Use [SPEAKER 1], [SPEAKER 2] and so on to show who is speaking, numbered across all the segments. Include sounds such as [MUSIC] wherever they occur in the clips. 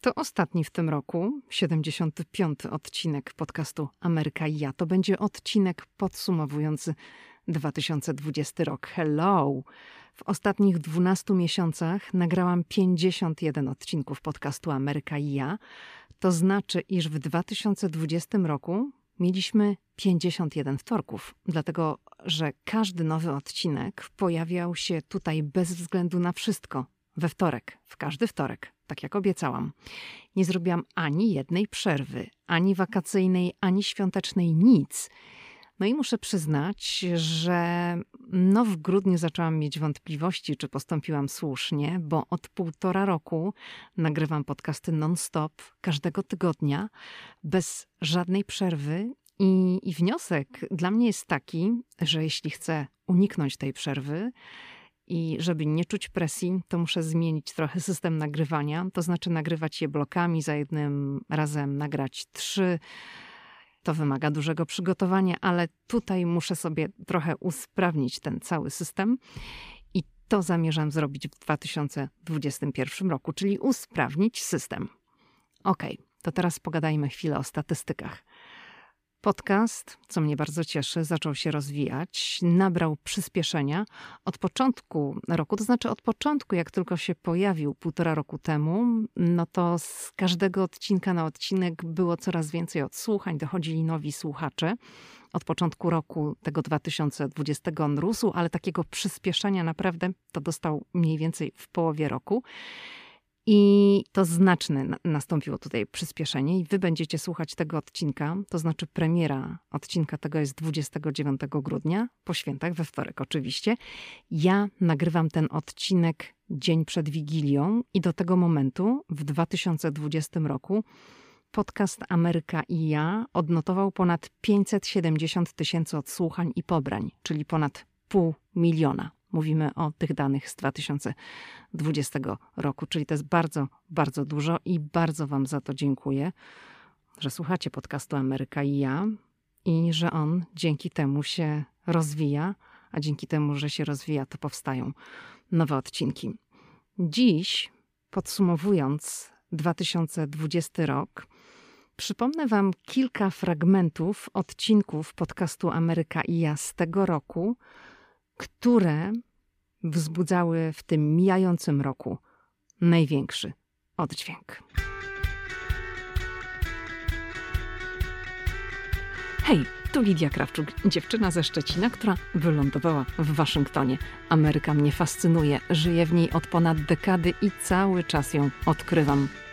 [SPEAKER 1] To ostatni w tym roku, 75. odcinek podcastu Ameryka i ja. To będzie odcinek podsumowujący 2020 rok. Hello! W ostatnich 12 miesiącach nagrałam 51 odcinków podcastu Ameryka i ja. To znaczy, iż w 2020 roku mieliśmy 51 wtorków, dlatego że każdy nowy odcinek pojawiał się tutaj bez względu na wszystko we wtorek, w każdy wtorek, tak jak obiecałam. Nie zrobiłam ani jednej przerwy, ani wakacyjnej, ani świątecznej, nic. No i muszę przyznać, że no w grudniu zaczęłam mieć wątpliwości, czy postąpiłam słusznie, bo od półtora roku nagrywam podcasty non-stop, każdego tygodnia, bez żadnej przerwy. I, I wniosek dla mnie jest taki, że jeśli chcę uniknąć tej przerwy, i żeby nie czuć presji, to muszę zmienić trochę system nagrywania, to znaczy nagrywać je blokami, za jednym razem nagrać trzy. To wymaga dużego przygotowania, ale tutaj muszę sobie trochę usprawnić ten cały system. I to zamierzam zrobić w 2021 roku, czyli usprawnić system. Ok, to teraz pogadajmy chwilę o statystykach. Podcast, co mnie bardzo cieszy, zaczął się rozwijać, nabrał przyspieszenia od początku roku, to znaczy od początku, jak tylko się pojawił półtora roku temu, no to z każdego odcinka na odcinek było coraz więcej odsłuchań, dochodzili nowi słuchacze. Od początku roku tego 2020 on rósł, ale takiego przyspieszenia naprawdę to dostał mniej więcej w połowie roku. I to znaczne nastąpiło tutaj przyspieszenie, i wy będziecie słuchać tego odcinka, to znaczy premiera odcinka tego jest 29 grudnia, po świętach, we wtorek oczywiście. Ja nagrywam ten odcinek dzień przed Wigilią, i do tego momentu, w 2020 roku, podcast Ameryka i ja odnotował ponad 570 tysięcy odsłuchań i pobrań, czyli ponad pół miliona. Mówimy o tych danych z 2020 roku, czyli to jest bardzo, bardzo dużo i bardzo Wam za to dziękuję, że słuchacie podcastu Ameryka i ja i że on dzięki temu się rozwija, a dzięki temu, że się rozwija, to powstają nowe odcinki. Dziś, podsumowując 2020 rok, przypomnę Wam kilka fragmentów odcinków podcastu Ameryka i ja z tego roku które wzbudzały w tym mijającym roku największy oddźwięk. Hej, tu Lidia Krawczuk, dziewczyna ze Szczecina, która wylądowała w Waszyngtonie. Ameryka mnie fascynuje, żyję w niej od ponad dekady i cały czas ją odkrywam.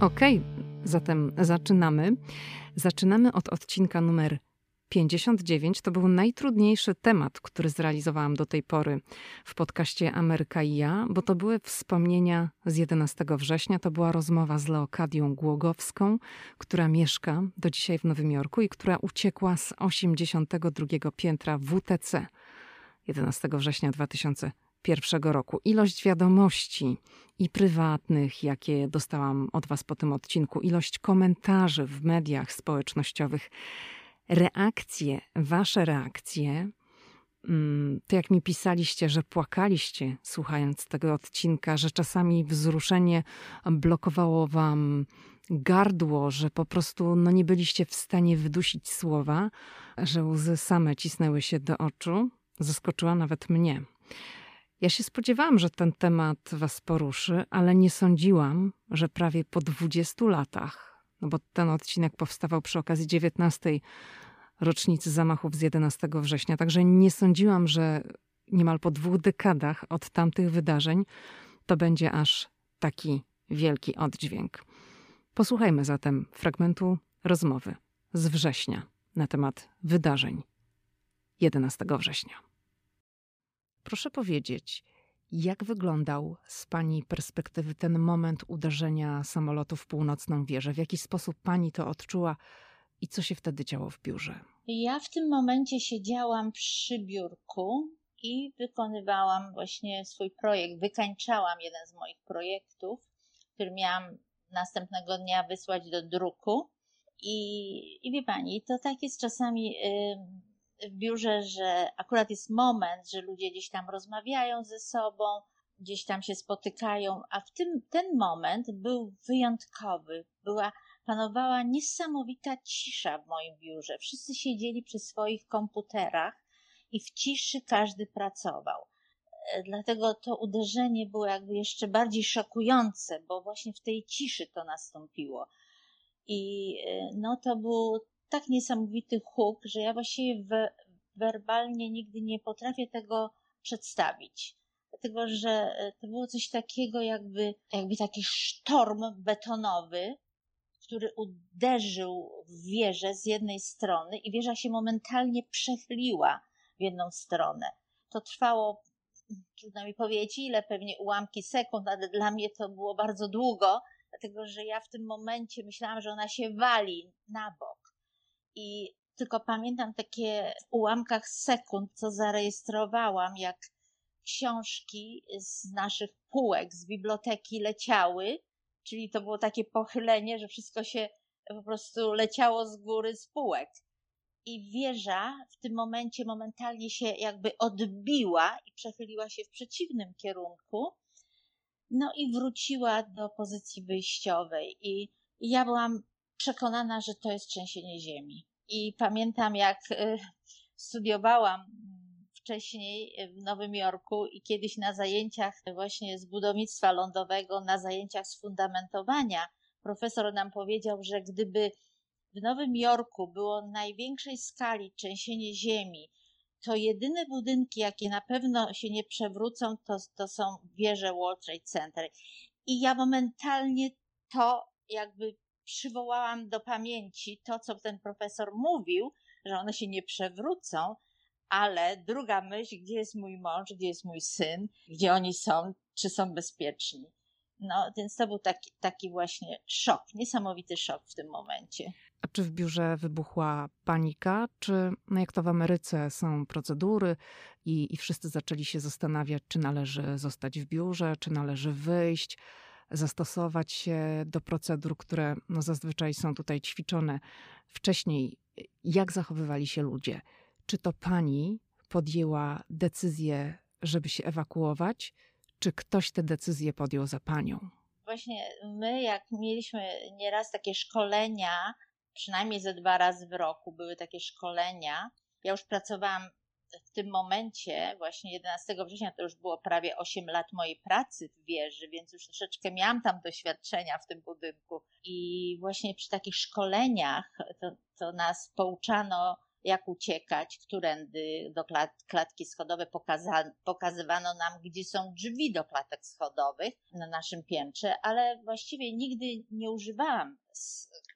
[SPEAKER 1] Okej, okay, zatem zaczynamy. Zaczynamy od odcinka numer 59. To był najtrudniejszy temat, który zrealizowałam do tej pory w podcaście Ameryka i ja, bo to były wspomnienia z 11 września. To była rozmowa z Leokadią Głogowską, która mieszka do dzisiaj w Nowym Jorku i która uciekła z 82 piętra WTC 11 września 2000 pierwszego roku. Ilość wiadomości i prywatnych, jakie dostałam od Was po tym odcinku, ilość komentarzy w mediach społecznościowych, reakcje, Wasze reakcje, mm, to jak mi pisaliście, że płakaliście słuchając tego odcinka, że czasami wzruszenie blokowało Wam gardło, że po prostu no, nie byliście w stanie wydusić słowa, że łzy same cisnęły się do oczu, zaskoczyła nawet mnie. Ja się spodziewałam, że ten temat Was poruszy, ale nie sądziłam, że prawie po 20 latach, no bo ten odcinek powstawał przy okazji 19. rocznicy zamachów z 11 września, także nie sądziłam, że niemal po dwóch dekadach od tamtych wydarzeń to będzie aż taki wielki oddźwięk. Posłuchajmy zatem fragmentu rozmowy z września na temat wydarzeń 11 września. Proszę powiedzieć, Jak wyglądał z Pani perspektywy ten moment uderzenia samolotu w północną wieżę? W jaki sposób Pani to odczuła i co się wtedy działo w biurze?
[SPEAKER 2] Ja w tym momencie siedziałam przy biurku i wykonywałam właśnie swój projekt. Wykańczałam jeden z moich projektów, który miałam następnego dnia wysłać do druku. I, i wie pani, to tak jest czasami w biurze, że akurat jest moment, że ludzie gdzieś tam rozmawiają ze sobą, gdzieś tam się spotykają, a w tym ten moment był wyjątkowy. Była, panowała niesamowita cisza w moim biurze. Wszyscy siedzieli przy swoich komputerach i w ciszy każdy pracował. E, dlatego to uderzenie było jakby jeszcze bardziej szokujące, bo właśnie w tej ciszy to nastąpiło. I e, no to był tak niesamowity huk, że ja właściwie we, werbalnie nigdy nie potrafię tego przedstawić. Dlatego, że e, to było coś takiego, jakby, jakby taki sztorm betonowy, który uderzył w wieżę z jednej strony i wieża się momentalnie przechyliła w jedną stronę. To trwało, trudno mi powiedzieć ile, pewnie ułamki sekund, ale dla mnie to było bardzo długo, dlatego że ja w tym momencie myślałam, że ona się wali na bok. I tylko pamiętam takie w ułamkach sekund, co zarejestrowałam, jak książki z naszych półek, z biblioteki leciały, czyli to było takie pochylenie, że wszystko się po prostu leciało z góry z półek. I wieża w tym momencie momentalnie się jakby odbiła i przechyliła się w przeciwnym kierunku. No i wróciła do pozycji wyjściowej. I, ja byłam przekonana, że to jest trzęsienie ziemi. I pamiętam, jak y, studiowałam wcześniej w Nowym Jorku i kiedyś na zajęciach właśnie z budownictwa lądowego, na zajęciach z fundamentowania, profesor nam powiedział, że gdyby w Nowym Jorku było największej skali trzęsienie ziemi, to jedyne budynki, jakie na pewno się nie przewrócą, to, to są wieże World Trade Center. I ja momentalnie to jakby przywołałam do pamięci to, co ten profesor mówił, że one się nie przewrócą, ale druga myśl, gdzie jest mój mąż, gdzie jest mój syn, gdzie oni są, czy są bezpieczni. No, więc to był taki, taki właśnie szok, niesamowity szok w tym momencie.
[SPEAKER 1] A czy w biurze wybuchła panika, czy no jak to w Ameryce są procedury i, i wszyscy zaczęli się zastanawiać, czy należy zostać w biurze, czy należy wyjść? Zastosować się do procedur, które no zazwyczaj są tutaj ćwiczone wcześniej. Jak zachowywali się ludzie? Czy to pani podjęła decyzję, żeby się ewakuować, czy ktoś te decyzje podjął za panią?
[SPEAKER 2] Właśnie my, jak mieliśmy nieraz takie szkolenia, przynajmniej ze dwa razy w roku były takie szkolenia. Ja już pracowałam w tym momencie, właśnie 11 września, to już było prawie 8 lat mojej pracy w wieży, więc już troszeczkę miałam tam doświadczenia w tym budynku. I właśnie przy takich szkoleniach to, to nas pouczano, jak uciekać, którędy do klat, klatki schodowe pokaza, pokazywano nam, gdzie są drzwi do klatek schodowych na naszym piętrze, ale właściwie nigdy nie używałam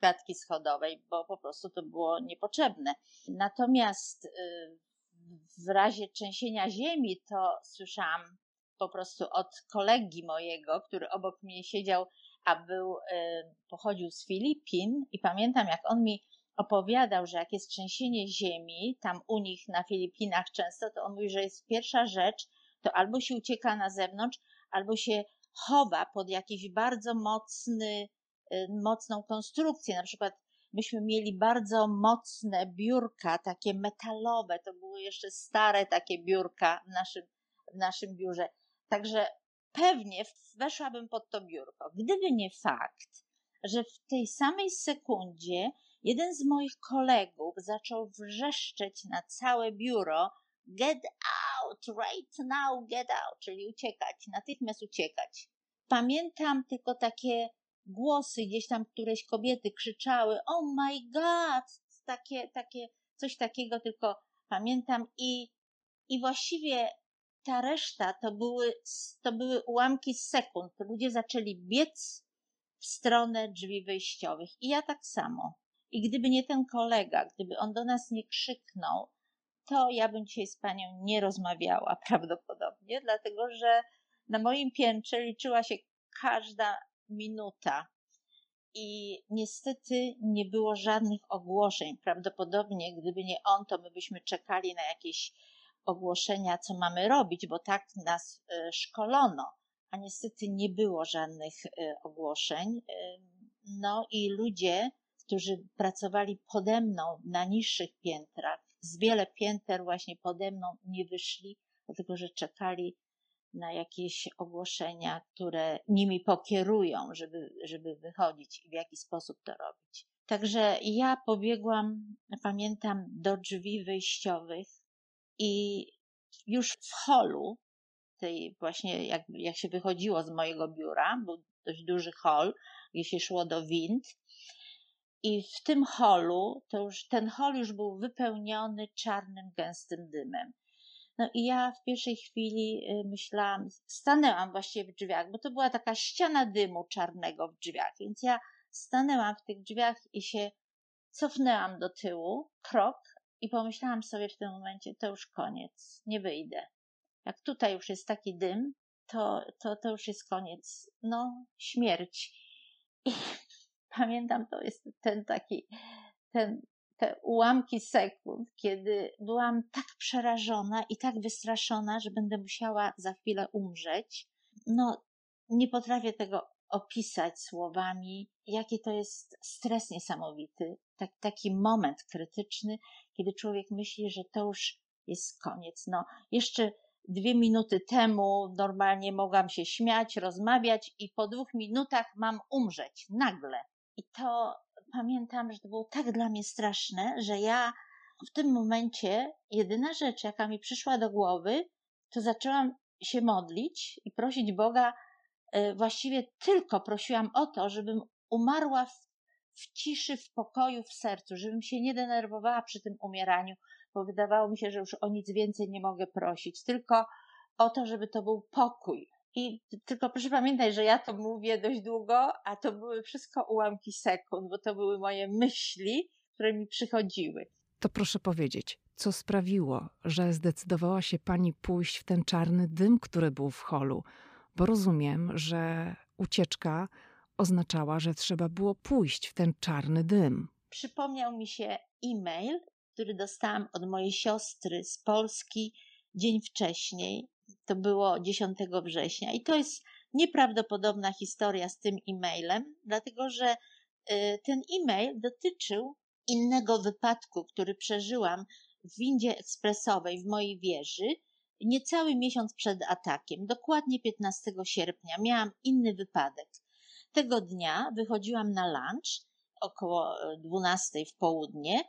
[SPEAKER 2] klatki schodowej, bo po prostu to było niepotrzebne. Natomiast y, w razie trzęsienia ziemi to słyszałam po prostu od kolegi mojego, który obok mnie siedział, a był, y, pochodził z Filipin i pamiętam jak on mi opowiadał, że jak jest trzęsienie ziemi, tam u nich na Filipinach często, to on mówi, że jest pierwsza rzecz, to albo się ucieka na zewnątrz, albo się chowa pod jakiś bardzo mocny, y, mocną konstrukcję, na przykład myśmy mieli bardzo mocne biurka, takie metalowe, to były jeszcze stare takie biurka w naszym, w naszym biurze. Także pewnie weszłabym pod to biurko. Gdyby nie fakt, że w tej samej sekundzie jeden z moich kolegów zaczął wrzeszczeć na całe biuro get out, right now, get out, czyli uciekać, natychmiast uciekać. Pamiętam tylko takie głosy gdzieś tam któreś kobiety krzyczały, oh my god, takie, takie, coś takiego tylko pamiętam i, i właściwie ta reszta to były, to były ułamki sekund. Ludzie zaczęli biec w stronę drzwi wyjściowych i ja tak samo. I gdyby nie ten kolega, gdyby on do nas nie krzyknął, to ja bym dzisiaj z panią nie rozmawiała [LAUGHS] prawdopodobnie, dlatego że na moim piętrze liczyła się każda minuta. I niestety nie było żadnych ogłoszeń. Prawdopodobnie, gdyby nie on, to my byśmy czekali na jakieś ogłoszenia, co mamy robić, bo tak nas e, szkolono, a niestety nie było żadnych e, ogłoszeń. No i ludzie, którzy pracowali pode mną na niższych piętrach, z wiele pięter właśnie pode mną nie wyszli, dlatego że czekali na jakieś ogłoszenia, które nimi pokierują, żeby, żeby wychodzić i w jaki sposób to robić. Także ja pobiegłam, pamiętam, do drzwi wyjściowych i już w holu, tej właśnie jak, jak się wychodziło z mojego biura, był dość duży hol, gdzie się szło do wind, i w tym holu, to już ten hol już był wypełniony czarnym, gęstym dymem. No i ja w pierwszej chwili y, myślałam, stanęłam właściwie w drzwiach, bo to była taka ściana dymu czarnego w drzwiach, więc ja stanęłam w tych drzwiach i się cofnęłam do tyłu, krok i pomyślałam sobie w tym momencie, to już koniec, nie wyjdę. Jak tutaj już jest taki dym, to, to, to już jest koniec. No, śmierć. I [LAUGHS] pamiętam, to jest ten taki, ten, te ułamki sekund, kiedy byłam tak przerażona i tak wystraszona, że będę musiała za chwilę umrzeć. No, nie potrafię tego opisać słowami, jaki to jest stres niesamowity. Tak, taki moment krytyczny, kiedy człowiek myśli, że to już jest koniec. No, jeszcze dwie minuty temu normalnie mogłam się śmiać, rozmawiać i po dwóch minutach mam umrzeć nagle. I to pamiętam, że to było tak dla mnie straszne, że ja w tym momencie jedyna rzecz, jaka mi przyszła do głowy, to zaczęłam się modlić i prosić Boga. E, właściwie tylko prosiłam o to, żebym umarła w, w ciszy, w pokoju, w sercu, żebym się nie denerwowała przy tym umieraniu, bo wydawało mi się, że już o nic więcej nie mogę prosić, tylko o to, żeby to był pokój, i tylko proszę pamiętać, że ja to mówię dość długo, a to były wszystko ułamki sekund, bo to były moje myśli, które mi przychodziły.
[SPEAKER 1] To proszę powiedzieć, co sprawiło, że zdecydowała się pani pójść w ten czarny dym, który był w holu? Bo rozumiem, że ucieczka oznaczała, że trzeba było pójść w ten czarny dym.
[SPEAKER 2] Przypomniał mi się e-mail, który dostałam od mojej siostry z Polski dzień wcześniej, to było 10 września. I to jest nieprawdopodobna historia z tym e-mailem, dlatego że y, ten e-mail dotyczył innego wypadku, który przeżyłam w windzie ekspresowej w mojej wieży, niecały miesiąc przed atakiem, dokładnie 15 sierpnia, miałam inny wypadek. Tego dnia wychodziłam na lunch około 12 w południe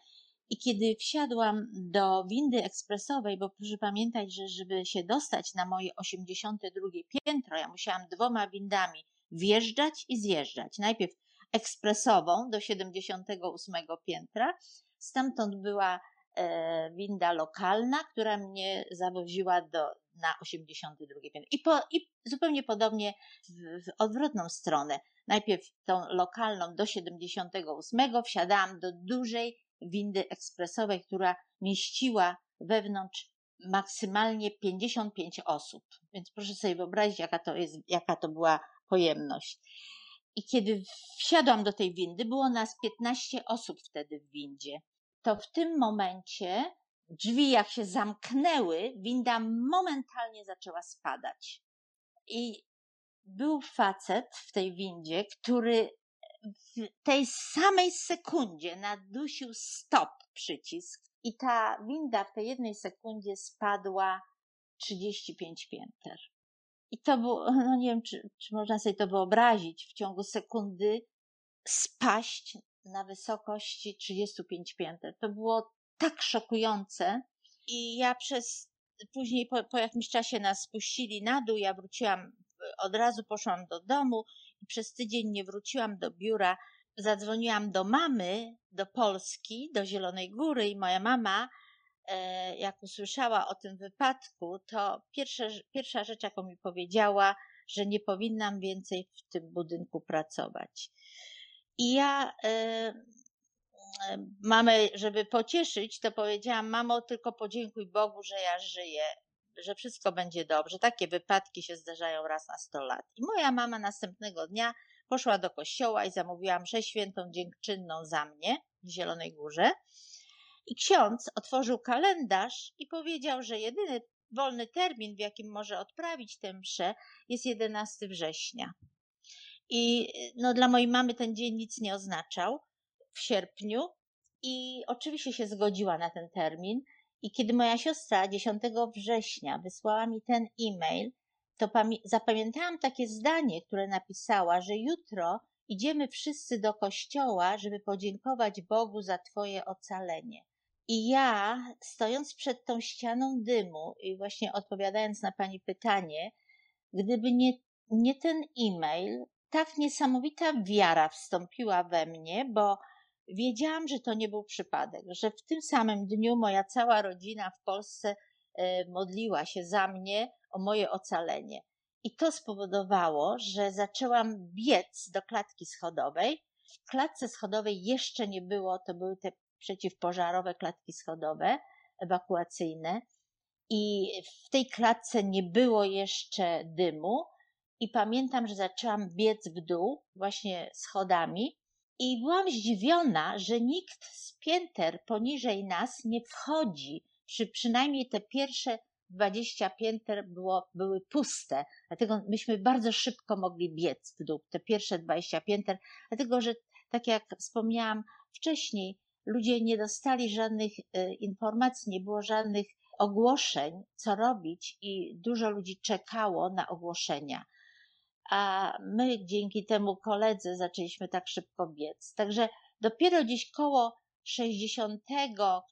[SPEAKER 2] i kiedy wsiadłam do windy ekspresowej, bo proszę pamiętać, że żeby się dostać na moje 82 piętro, ja musiałam dwoma windami wjeżdżać i zjeżdżać. Najpierw ekspresową do 78 piętra, stamtąd była e, winda lokalna, która mnie zawoziła do, na 82 piętro. I, po, i zupełnie podobnie w, w odwrotną stronę. Najpierw tą lokalną do 78 wsiadałam do dużej windy ekspresowej, która mieściła wewnątrz maksymalnie 55 osób. Więc proszę sobie wyobrazić, jaka to, jest, jaka to była pojemność. I kiedy wsiadłam do tej windy, było nas 15 osób wtedy w windzie. To w tym momencie drzwi, jak się zamknęły, winda momentalnie zaczęła spadać. I był facet w tej windzie, który w tej samej sekundzie nadusił stop przycisk i ta winda w tej jednej sekundzie spadła 35 pięter. I to było, no nie wiem, czy, czy można sobie to wyobrazić, w ciągu sekundy spaść na wysokości 35 pięter. To było tak szokujące. I ja przez, później po, po jakimś czasie nas spuścili na dół, ja wróciłam, od razu poszłam do domu przez tydzień nie wróciłam do biura. Zadzwoniłam do mamy, do Polski, do Zielonej Góry i moja mama, e, jak usłyszała o tym wypadku, to pierwsza, pierwsza rzecz, jaką mi powiedziała, że nie powinnam więcej w tym budynku pracować. I ja e, e, mamę, żeby pocieszyć, to powiedziałam: Mamo, tylko podziękuj Bogu, że ja żyję, że wszystko będzie dobrze. Takie wypadki się zdarzają raz na 100 lat. I moja mama następnego dnia poszła do kościoła i zamówiła mszę świętą dziękczynną za mnie w Zielonej Górze. I ksiądz otworzył kalendarz i powiedział, że jedyny wolny termin, w jakim może odprawić tę mszę, jest 11 września. I no, dla mojej mamy ten dzień nic nie oznaczał w sierpniu. I oczywiście się zgodziła na ten termin. I kiedy moja siostra 10 września wysłała mi ten e-mail, to zapamiętałam takie zdanie, które napisała, że jutro idziemy wszyscy do kościoła, żeby podziękować Bogu za Twoje ocalenie. I ja, stojąc przed tą ścianą dymu i właśnie odpowiadając na Pani pytanie, gdyby nie, nie ten e-mail, tak niesamowita wiara wstąpiła we mnie, bo wiedziałam, że to nie był przypadek, że w tym samym dniu moja cała rodzina w Polsce e, modliła się za mnie o moje ocalenie. I to spowodowało, że zaczęłam biec do klatki schodowej. W klatce schodowej jeszcze nie było, to były te przeciwpożarowe klatki schodowe, ewakuacyjne. I w tej klatce nie było jeszcze dymu. I pamiętam, że zaczęłam biec w dół, właśnie schodami. I byłam zdziwiona, że nikt z pięter poniżej nas nie wchodzi. Przy, przynajmniej te pierwsze 20 pięter było, były puste, dlatego myśmy bardzo szybko mogli biec w dół, te pierwsze 20 pięter, dlatego że, tak jak wspomniałam wcześniej, ludzie nie dostali żadnych e, informacji, nie było żadnych ogłoszeń, co robić, i dużo ludzi czekało na ogłoszenia. A my dzięki temu koledze zaczęliśmy tak szybko biec. Także dopiero gdzieś koło 60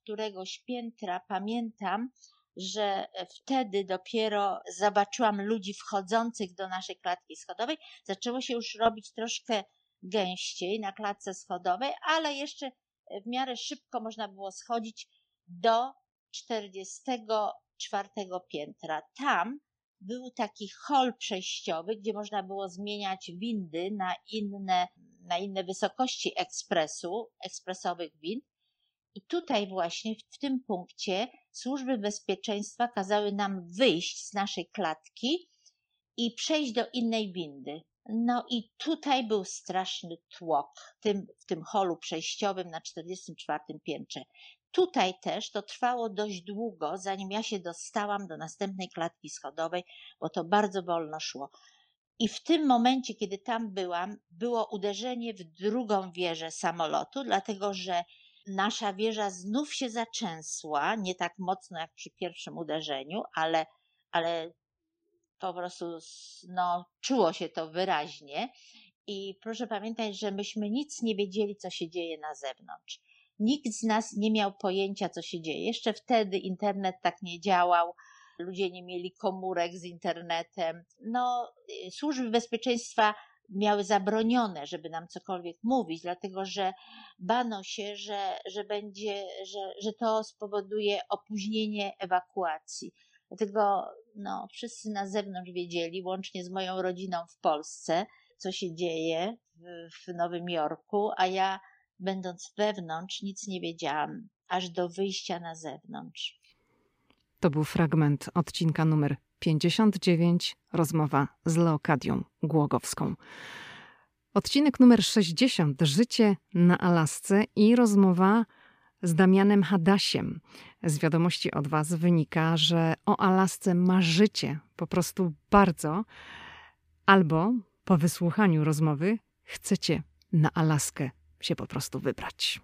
[SPEAKER 2] któregoś piętra pamiętam, że wtedy dopiero zobaczyłam ludzi wchodzących do naszej klatki schodowej. Zaczęło się już robić troszkę gęściej na klatce schodowej, ale jeszcze w miarę szybko można było schodzić do 44 piętra. Tam był taki hol przejściowy, gdzie można było zmieniać windy na inne, na inne wysokości ekspresu, ekspresowych wind. I tutaj właśnie w tym punkcie służby bezpieczeństwa kazały nam wyjść z naszej klatki i przejść do innej windy. No i tutaj był straszny tłok w tym, w tym holu przejściowym na 44 piętrze. Tutaj też to trwało dość długo, zanim ja się dostałam do następnej klatki schodowej, bo to bardzo wolno szło. I w tym momencie, kiedy tam byłam, było uderzenie w drugą wieżę samolotu, dlatego że nasza wieża znów się zaczęsła, nie tak mocno jak przy pierwszym uderzeniu, ale, ale po prostu no, czuło się to wyraźnie. I proszę pamiętać, że myśmy nic nie wiedzieli, co się dzieje na zewnątrz. Nikt z nas nie miał pojęcia, co się dzieje. Jeszcze wtedy internet tak nie działał, ludzie nie mieli komórek z internetem. No, y, służby bezpieczeństwa miały zabronione, żeby nam cokolwiek mówić, dlatego że bano się, że, że będzie, że, że to spowoduje opóźnienie ewakuacji. Dlatego no, wszyscy na zewnątrz wiedzieli, łącznie z moją rodziną w Polsce, co się dzieje w, w Nowym Jorku, a ja, będąc wewnątrz, nic nie wiedziałam, aż do wyjścia na zewnątrz.
[SPEAKER 1] To był fragment odcinka numer 59, rozmowa z Leokadią Głogowską. Odcinek numer 60, Życie na Alasce i rozmowa z Damianem Hadasiem. Z wiadomości od Was wynika, że o Alasce marzycie po prostu bardzo, albo po wysłuchaniu rozmowy chcecie na Alaskę się po prostu wybrać.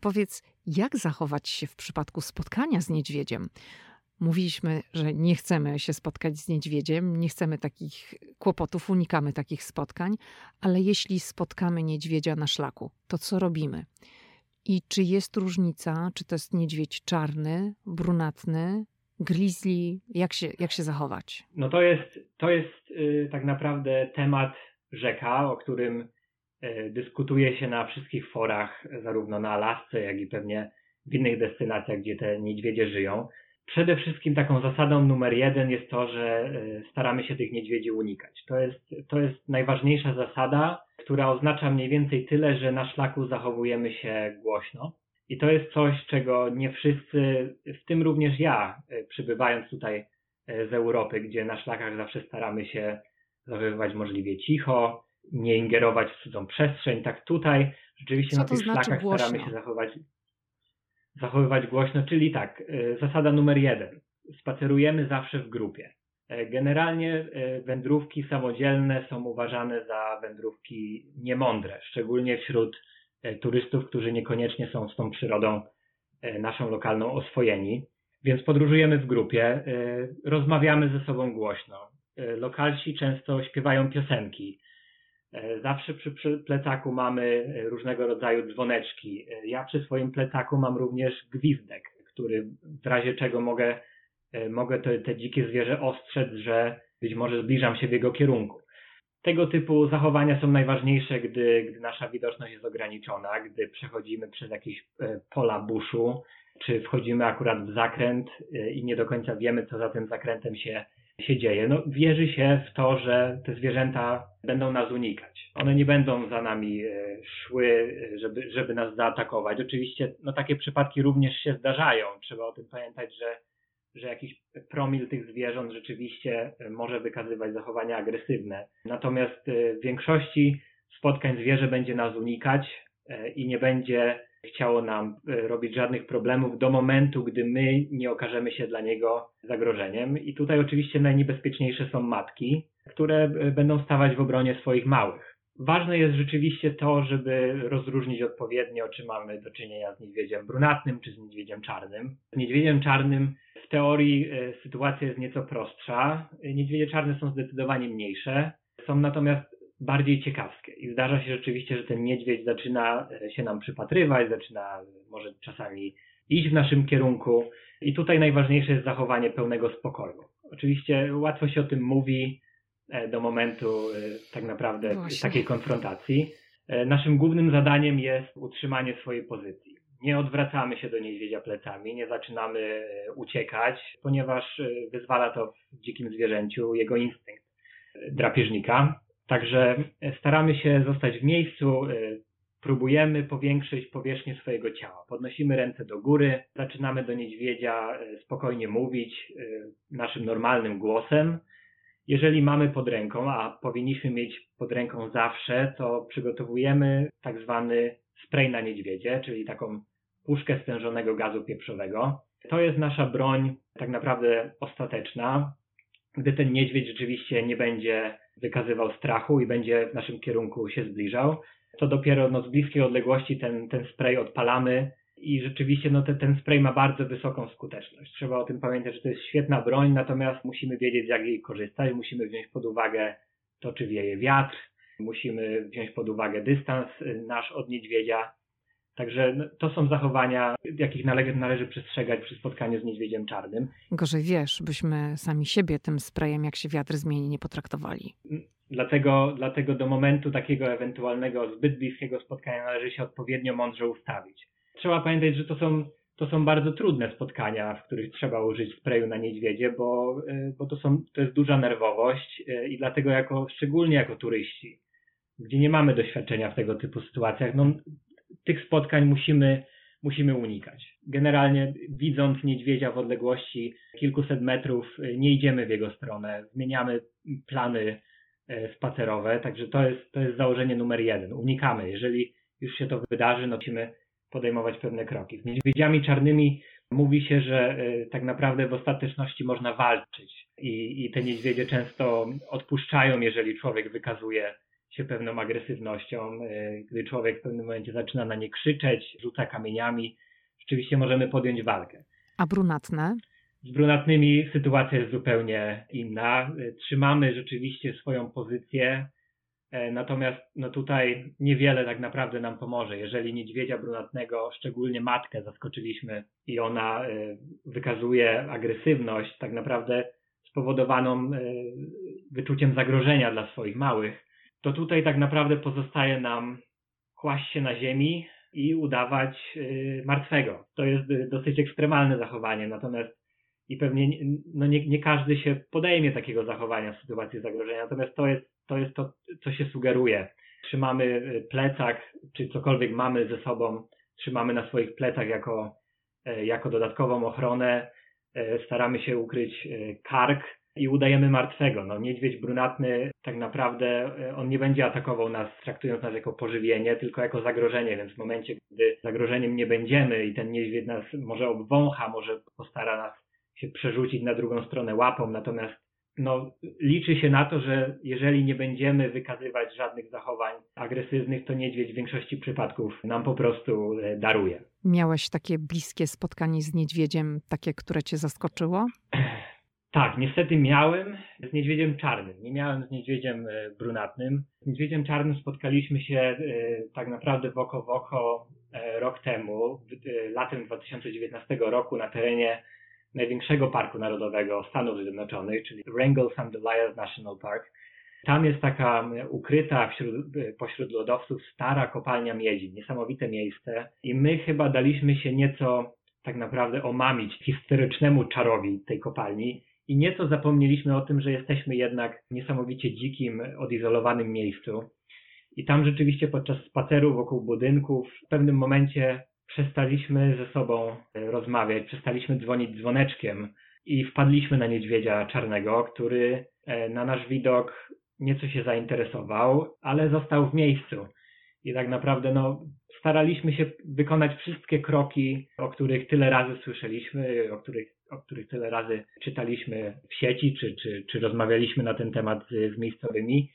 [SPEAKER 1] Powiedz, jak zachować się w przypadku spotkania z niedźwiedziem? Mówiliśmy, że nie chcemy się spotkać z niedźwiedziem, nie chcemy takich kłopotów, unikamy takich spotkań, ale jeśli spotkamy niedźwiedzia na szlaku, to co robimy? I czy jest różnica, czy to jest niedźwiedź czarny, brunatny, grizzly? Jak się, jak się zachować?
[SPEAKER 3] No to jest, to jest yy, tak naprawdę temat rzeka, o którym dyskutuje się na wszystkich forach, zarówno na Alasce, jak i pewnie w innych destynacjach, gdzie te niedźwiedzie żyją. Przede wszystkim taką zasadą numer jeden jest to, że y, staramy się tych niedźwiedzi unikać. To jest, to jest najważniejsza zasada, która oznacza mniej więcej tyle, że na szlaku zachowujemy się głośno. I to jest coś, czego nie wszyscy, w tym również ja, y, przybywając tutaj z Europy, gdzie na szlakach zawsze staramy się zachowywać możliwie cicho, nie ingerować w cudzą przestrzeń. Tak tutaj rzeczywiście
[SPEAKER 1] Co
[SPEAKER 3] na tych
[SPEAKER 1] znaczy
[SPEAKER 3] szlakach
[SPEAKER 1] głośno?
[SPEAKER 3] staramy się zachować, zachowywać głośno, czyli tak, y, zasada numer jeden. Spacerujemy zawsze w grupie. E, Generalnie e, wędrówki samodzielne są uważane za wędrówki niemądre, szczególnie wśród e, turystów, którzy niekoniecznie są z tą przyrodą e, naszą lokalną oswojeni. Więc podróżujemy w grupie, e, rozmawiamy ze sobą głośno. E, Lokalsi często śpiewają piosenki. E, Zawsze przy, plecaku mamy e, różnego rodzaju dzwoneczki. E, Ja przy swoim plecaku mam również gwizdek, który w razie czego mogę, mogę te, te dzikie zwierzę ostrzec, że być może zbliżam się w jego kierunku. Tego typu zachowania są najważniejsze, gdy, gdy nasza widoczność jest ograniczona, gdy przechodzimy przez jakieś pola buszu, czy wchodzimy akurat w zakręt i nie do końca wiemy, co za tym zakrętem się, się dzieje. No, wierzy się w to, że te zwierzęta będą nas unikać. One nie będą za nami e, szły, e, żeby, żeby nas zaatakować. Oczywiście no, takie przypadki również się zdarzają. Trzeba o tym pamiętać, że, że jakiś promil tych zwierząt rzeczywiście e, może wykazywać zachowania agresywne. Natomiast w większości spotkań zwierzę będzie nas unikać i nie będzie chciało nam e, robić żadnych problemów do momentu, gdy my nie okażemy się dla niego zagrożeniem. I tutaj oczywiście najniebezpieczniejsze są matki, które e, będą stawać w obronie swoich małych. Ważne jest rzeczywiście to, żeby rozróżnić odpowiednio, czy mamy do czynienia z niedźwiedziem brunatnym, czy z niedźwiedziem czarnym. Z niedźwiedziem czarnym w teorii e, sytuacja jest nieco prostsza. Niedźwiedzie czarne są zdecydowanie mniejsze, są natomiast bardziej ciekawskie. I zdarza się rzeczywiście, że ten niedźwiedź zaczyna e, się nam przypatrywać, zaczyna e, może czasami iść w naszym kierunku. I tutaj najważniejsze jest zachowanie pełnego spokoju. Oczywiście łatwo się o tym mówi e, do momentu tak naprawdę
[SPEAKER 1] Właśnie.
[SPEAKER 3] takiej konfrontacji. Naszym głównym zadaniem jest utrzymanie swojej pozycji. Nie odwracamy się do niedźwiedzia plecami, nie zaczynamy uciekać, ponieważ wyzwala to w dzikim zwierzęciu jego instynkt drapieżnika. Także e, staramy się zostać w miejscu, e, próbujemy powiększyć powierzchnię swojego ciała. Podnosimy ręce do góry, zaczynamy do niedźwiedzia e, spokojnie mówić naszym normalnym głosem. Jeżeli mamy pod ręką, a powinniśmy mieć pod ręką zawsze, to przygotowujemy tak zwany spray na niedźwiedzie, czyli taką puszkę stężonego gazu pieprzowego. To jest nasza broń tak naprawdę ostateczna. Gdy ten niedźwiedź rzeczywiście nie będzie wykazywał strachu i będzie w naszym kierunku się zbliżał, to dopiero no, z bliskiej odległości ten, ten spray odpalamy i rzeczywiście no, te, ten spray ma bardzo wysoką skuteczność. Trzeba o tym pamiętać, że to jest świetna broń, natomiast musimy wiedzieć, jak jej korzystać. Musimy wziąć pod uwagę to, czy wieje wiatr, musimy wziąć pod uwagę dystans y, nasz od niedźwiedzia. Także no, to są zachowania, jakich nale- należy przestrzegać przy spotkaniu z niedźwiedziem czarnym.
[SPEAKER 1] Gorzej wiesz, byśmy sami siebie tym sprayem, jak się wiatr zmieni, nie potraktowali.
[SPEAKER 3] Dlatego, dlatego do momentu takiego ewentualnego zbyt bliskiego spotkania należy się odpowiednio mądrze ustawić. Trzeba pamiętać, że to są, to są bardzo trudne spotkania, w których trzeba użyć sprayu na niedźwiedzie, bo, y, bo to, są, to jest duża nerwowość y, i dlatego jako, szczególnie jako turyści, gdzie nie mamy doświadczenia w tego typu sytuacjach, no, tych spotkań musimy, musimy unikać. Generalnie widząc niedźwiedzia w odległości kilkuset metrów, y, nie idziemy w jego stronę, zmieniamy plany e, spacerowe, także to jest, to jest założenie numer jeden. Unikamy. Jeżeli już się to wydarzy, no musimy podejmować pewne kroki. Z niedźwiedziami czarnymi mówi się, że e, tak naprawdę w ostateczności można walczyć i, i te niedźwiedzie często odpuszczają, jeżeli człowiek wykazuje się pewną agresywnością, e, gdy człowiek w pewnym momencie zaczyna na nie krzyczeć, rzuca kamieniami, rzeczywiście możemy podjąć walkę.
[SPEAKER 1] A brunatne?
[SPEAKER 3] Z brunatnymi sytuacja jest zupełnie inna. Y, Trzymamy rzeczywiście swoją pozycję, e, natomiast no tutaj niewiele tak naprawdę nam pomoże. Jeżeli niedźwiedzia brunatnego, szczególnie matkę, zaskoczyliśmy i ona e, wykazuje agresywność, tak naprawdę spowodowaną e, wyczuciem zagrożenia dla swoich małych, to tutaj tak naprawdę pozostaje nam kłaść się na ziemi i udawać y, martwego. To jest y, dosyć ekstremalne zachowanie, natomiast i pewnie nie, no nie, nie każdy się podejmie takiego zachowania w sytuacji zagrożenia, natomiast to jest, to jest to, co się sugeruje. Trzymamy y, plecak, czy cokolwiek mamy ze sobą, trzymamy na swoich plecach jako, jako dodatkową ochronę. staramy się ukryć kark i udajemy martwego. No, niedźwiedź brunatny tak naprawdę on nie będzie atakował nas, traktując nas jako pożywienie, tylko jako zagrożenie, więc w momencie, gdy zagrożeniem nie będziemy i ten niedźwiedź nas może obwącha, może postara nas się przerzucić na drugą stronę łapą, natomiast no, liczy się na to, że jeżeli nie będziemy wykazywać żadnych zachowań agresywnych, to niedźwiedź w większości przypadków nam po prostu e, daruje.
[SPEAKER 1] Miałeś takie bliskie spotkanie z niedźwiedziem, takie, które cię zaskoczyło? [LAUGHS]
[SPEAKER 3] Tak, niestety miałem z niedźwiedziem czarnym. Nie miałem z niedźwiedziem e, brunatnym. Z niedźwiedziem czarnym spotkaliśmy się e, tak naprawdę w oko w oko rok temu, latem 2019 roku na terenie największego parku narodowego Stanów Zjednoczonych, czyli Wrangell St. Elias National Park. Tam jest taka ukryta wśród, pośród lodowców stara kopalnia miedzi, niesamowite miejsce i my chyba daliśmy się nieco tak naprawdę omamić historycznemu czarowi tej kopalni i nieco zapomnieliśmy o tym, że jesteśmy jednak w niesamowicie dzikim, odizolowanym miejscu. I tam rzeczywiście podczas spaceru wokół budynków w pewnym momencie przestaliśmy ze sobą e, rozmawiać, przestaliśmy dzwonić dzwoneczkiem i wpadliśmy na niedźwiedzia czarnego, który e, na nasz widok nieco się zainteresował, ale został w miejscu. I tak naprawdę no, staraliśmy się wykonać wszystkie kroki, o których tyle razy słyszeliśmy, o których, o których tyle razy czytaliśmy w sieci, czy, czy, czy rozmawialiśmy na ten temat z, z miejscowymi.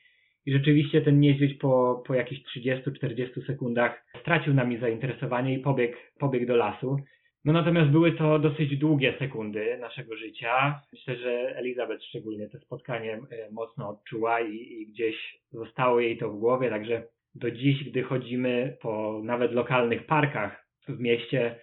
[SPEAKER 3] I rzeczywiście ten niedźwiedź po, po jakichś 30-40 sekundach stracił nami zainteresowanie i pobiegł, pobiegł do lasu. No natomiast były to dosyć długie sekundy naszego życia. Myślę, że Elizabeth szczególnie to spotkanie e, mocno odczuła i, i gdzieś zostało jej to w głowie, także do dziś, gdy chodzimy po nawet lokalnych parkach w mieście,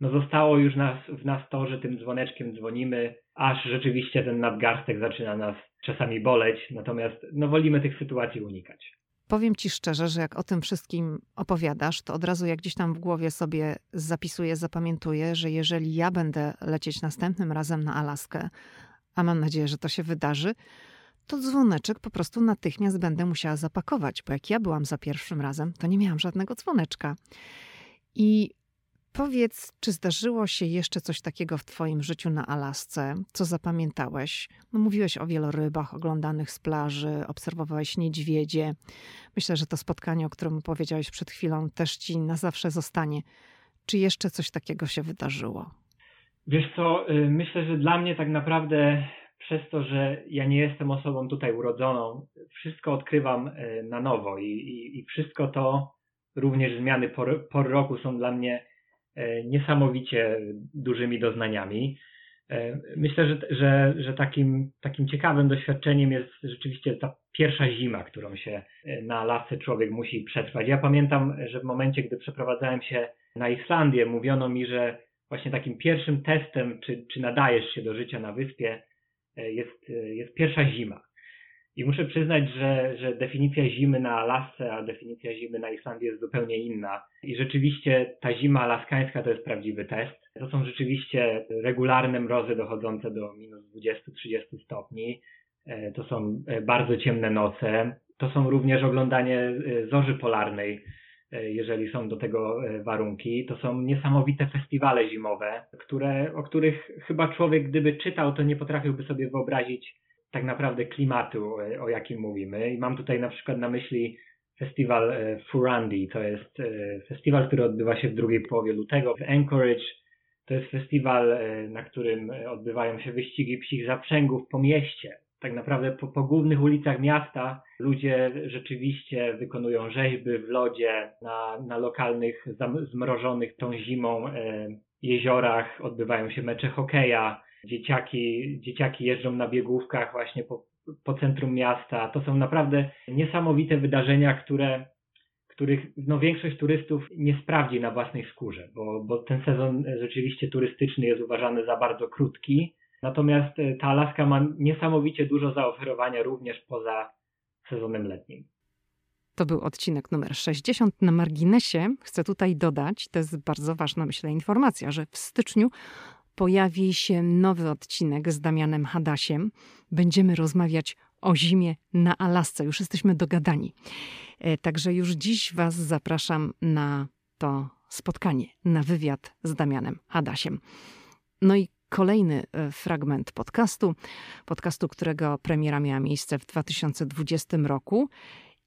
[SPEAKER 3] no zostało już nas, w nas to, że tym dzwoneczkiem dzwonimy, aż rzeczywiście ten nadgarstek zaczyna nas czasami boleć, natomiast no, wolimy tych sytuacji unikać.
[SPEAKER 1] Powiem ci szczerze, że jak o tym wszystkim opowiadasz, to od razu jak gdzieś tam w głowie sobie zapisuję, zapamiętuję, że jeżeli ja będę lecieć następnym razem na Alaskę, a mam nadzieję, że to się wydarzy, to dzwoneczek po prostu natychmiast będę musiała zapakować, bo jak ja byłam za pierwszym razem, to nie miałam żadnego dzwoneczka. I Powiedz, czy zdarzyło się jeszcze coś takiego w Twoim życiu na Alasce, co zapamiętałeś? No, mówiłeś o wielorybach oglądanych z plaży, obserwowałeś niedźwiedzie. Myślę, że to spotkanie, o którym powiedziałeś przed chwilą, też Ci na zawsze zostanie. Czy jeszcze coś takiego się wydarzyło?
[SPEAKER 3] Wiesz co, y, myślę, że dla mnie tak naprawdę przez to, że ja nie jestem osobą tutaj urodzoną, wszystko odkrywam y, na nowo i, i, i wszystko to, również zmiany por, por roku są dla mnie niesamowicie dużymi doznaniami. E, myślę, że, że, że takim, takim ciekawym doświadczeniem jest rzeczywiście ta pierwsza zima, którą się e, na lasce człowiek musi przetrwać. Ja pamiętam, że w momencie, gdy przeprowadzałem się na Islandię, mówiono mi, że właśnie takim pierwszym testem, czy, czy nadajesz się do życia na wyspie, jest, jest pierwsza zima. I muszę przyznać, że, że definicja zimy na Alasce, a definicja zimy na Islandii jest zupełnie inna. I rzeczywiście ta zima alaskańska to jest prawdziwy test. To są rzeczywiście regularne mrozy dochodzące do minus 20-30 stopni. E, to są e, bardzo ciemne noce. To są również oglądanie e, zorzy polarnej, jeżeli są do tego warunki. To są niesamowite festiwale zimowe, które, o których chyba człowiek, gdyby czytał, to nie potrafiłby sobie wyobrazić tak naprawdę klimatu, e, o jakim mówimy. I mam tutaj na przykład na myśli festiwal e, Furandi. To jest e, festiwal, który odbywa się w drugiej połowie lutego w Anchorage. To jest festiwal, na którym odbywają się wyścigi psich zaprzęgów po mieście. Tak naprawdę po, po głównych ulicach miasta ludzie rzeczywiście wykonują rzeźby w lodzie na, na lokalnych, zmrożonych tą zimą jeziorach. Odbywają się mecze hokeja dzieciaki, dzieciaki jeżdżą na biegówkach właśnie po, po centrum miasta. To są naprawdę niesamowite wydarzenia, które, których no, większość turystów nie sprawdzi na własnej skórze, bo, bo ten sezon rzeczywiście turystyczny jest uważany za bardzo krótki. Natomiast e, ta Alaska ma niesamowicie dużo zaoferowania również poza sezonem letnim.
[SPEAKER 1] To był odcinek numer 60. Na marginesie chcę tutaj dodać, to jest bardzo ważna, myślę, informacja, że w styczniu pojawi się nowy odcinek z Damianem Hadasiem. Będziemy rozmawiać o zimie na Alasce. Już jesteśmy dogadani. E, także już dziś Was zapraszam na to spotkanie, na wywiad z Damianem Hadasiem. No i kolejny e, fragment podcastu, podcastu, którego premiera miała miejsce w 2020 roku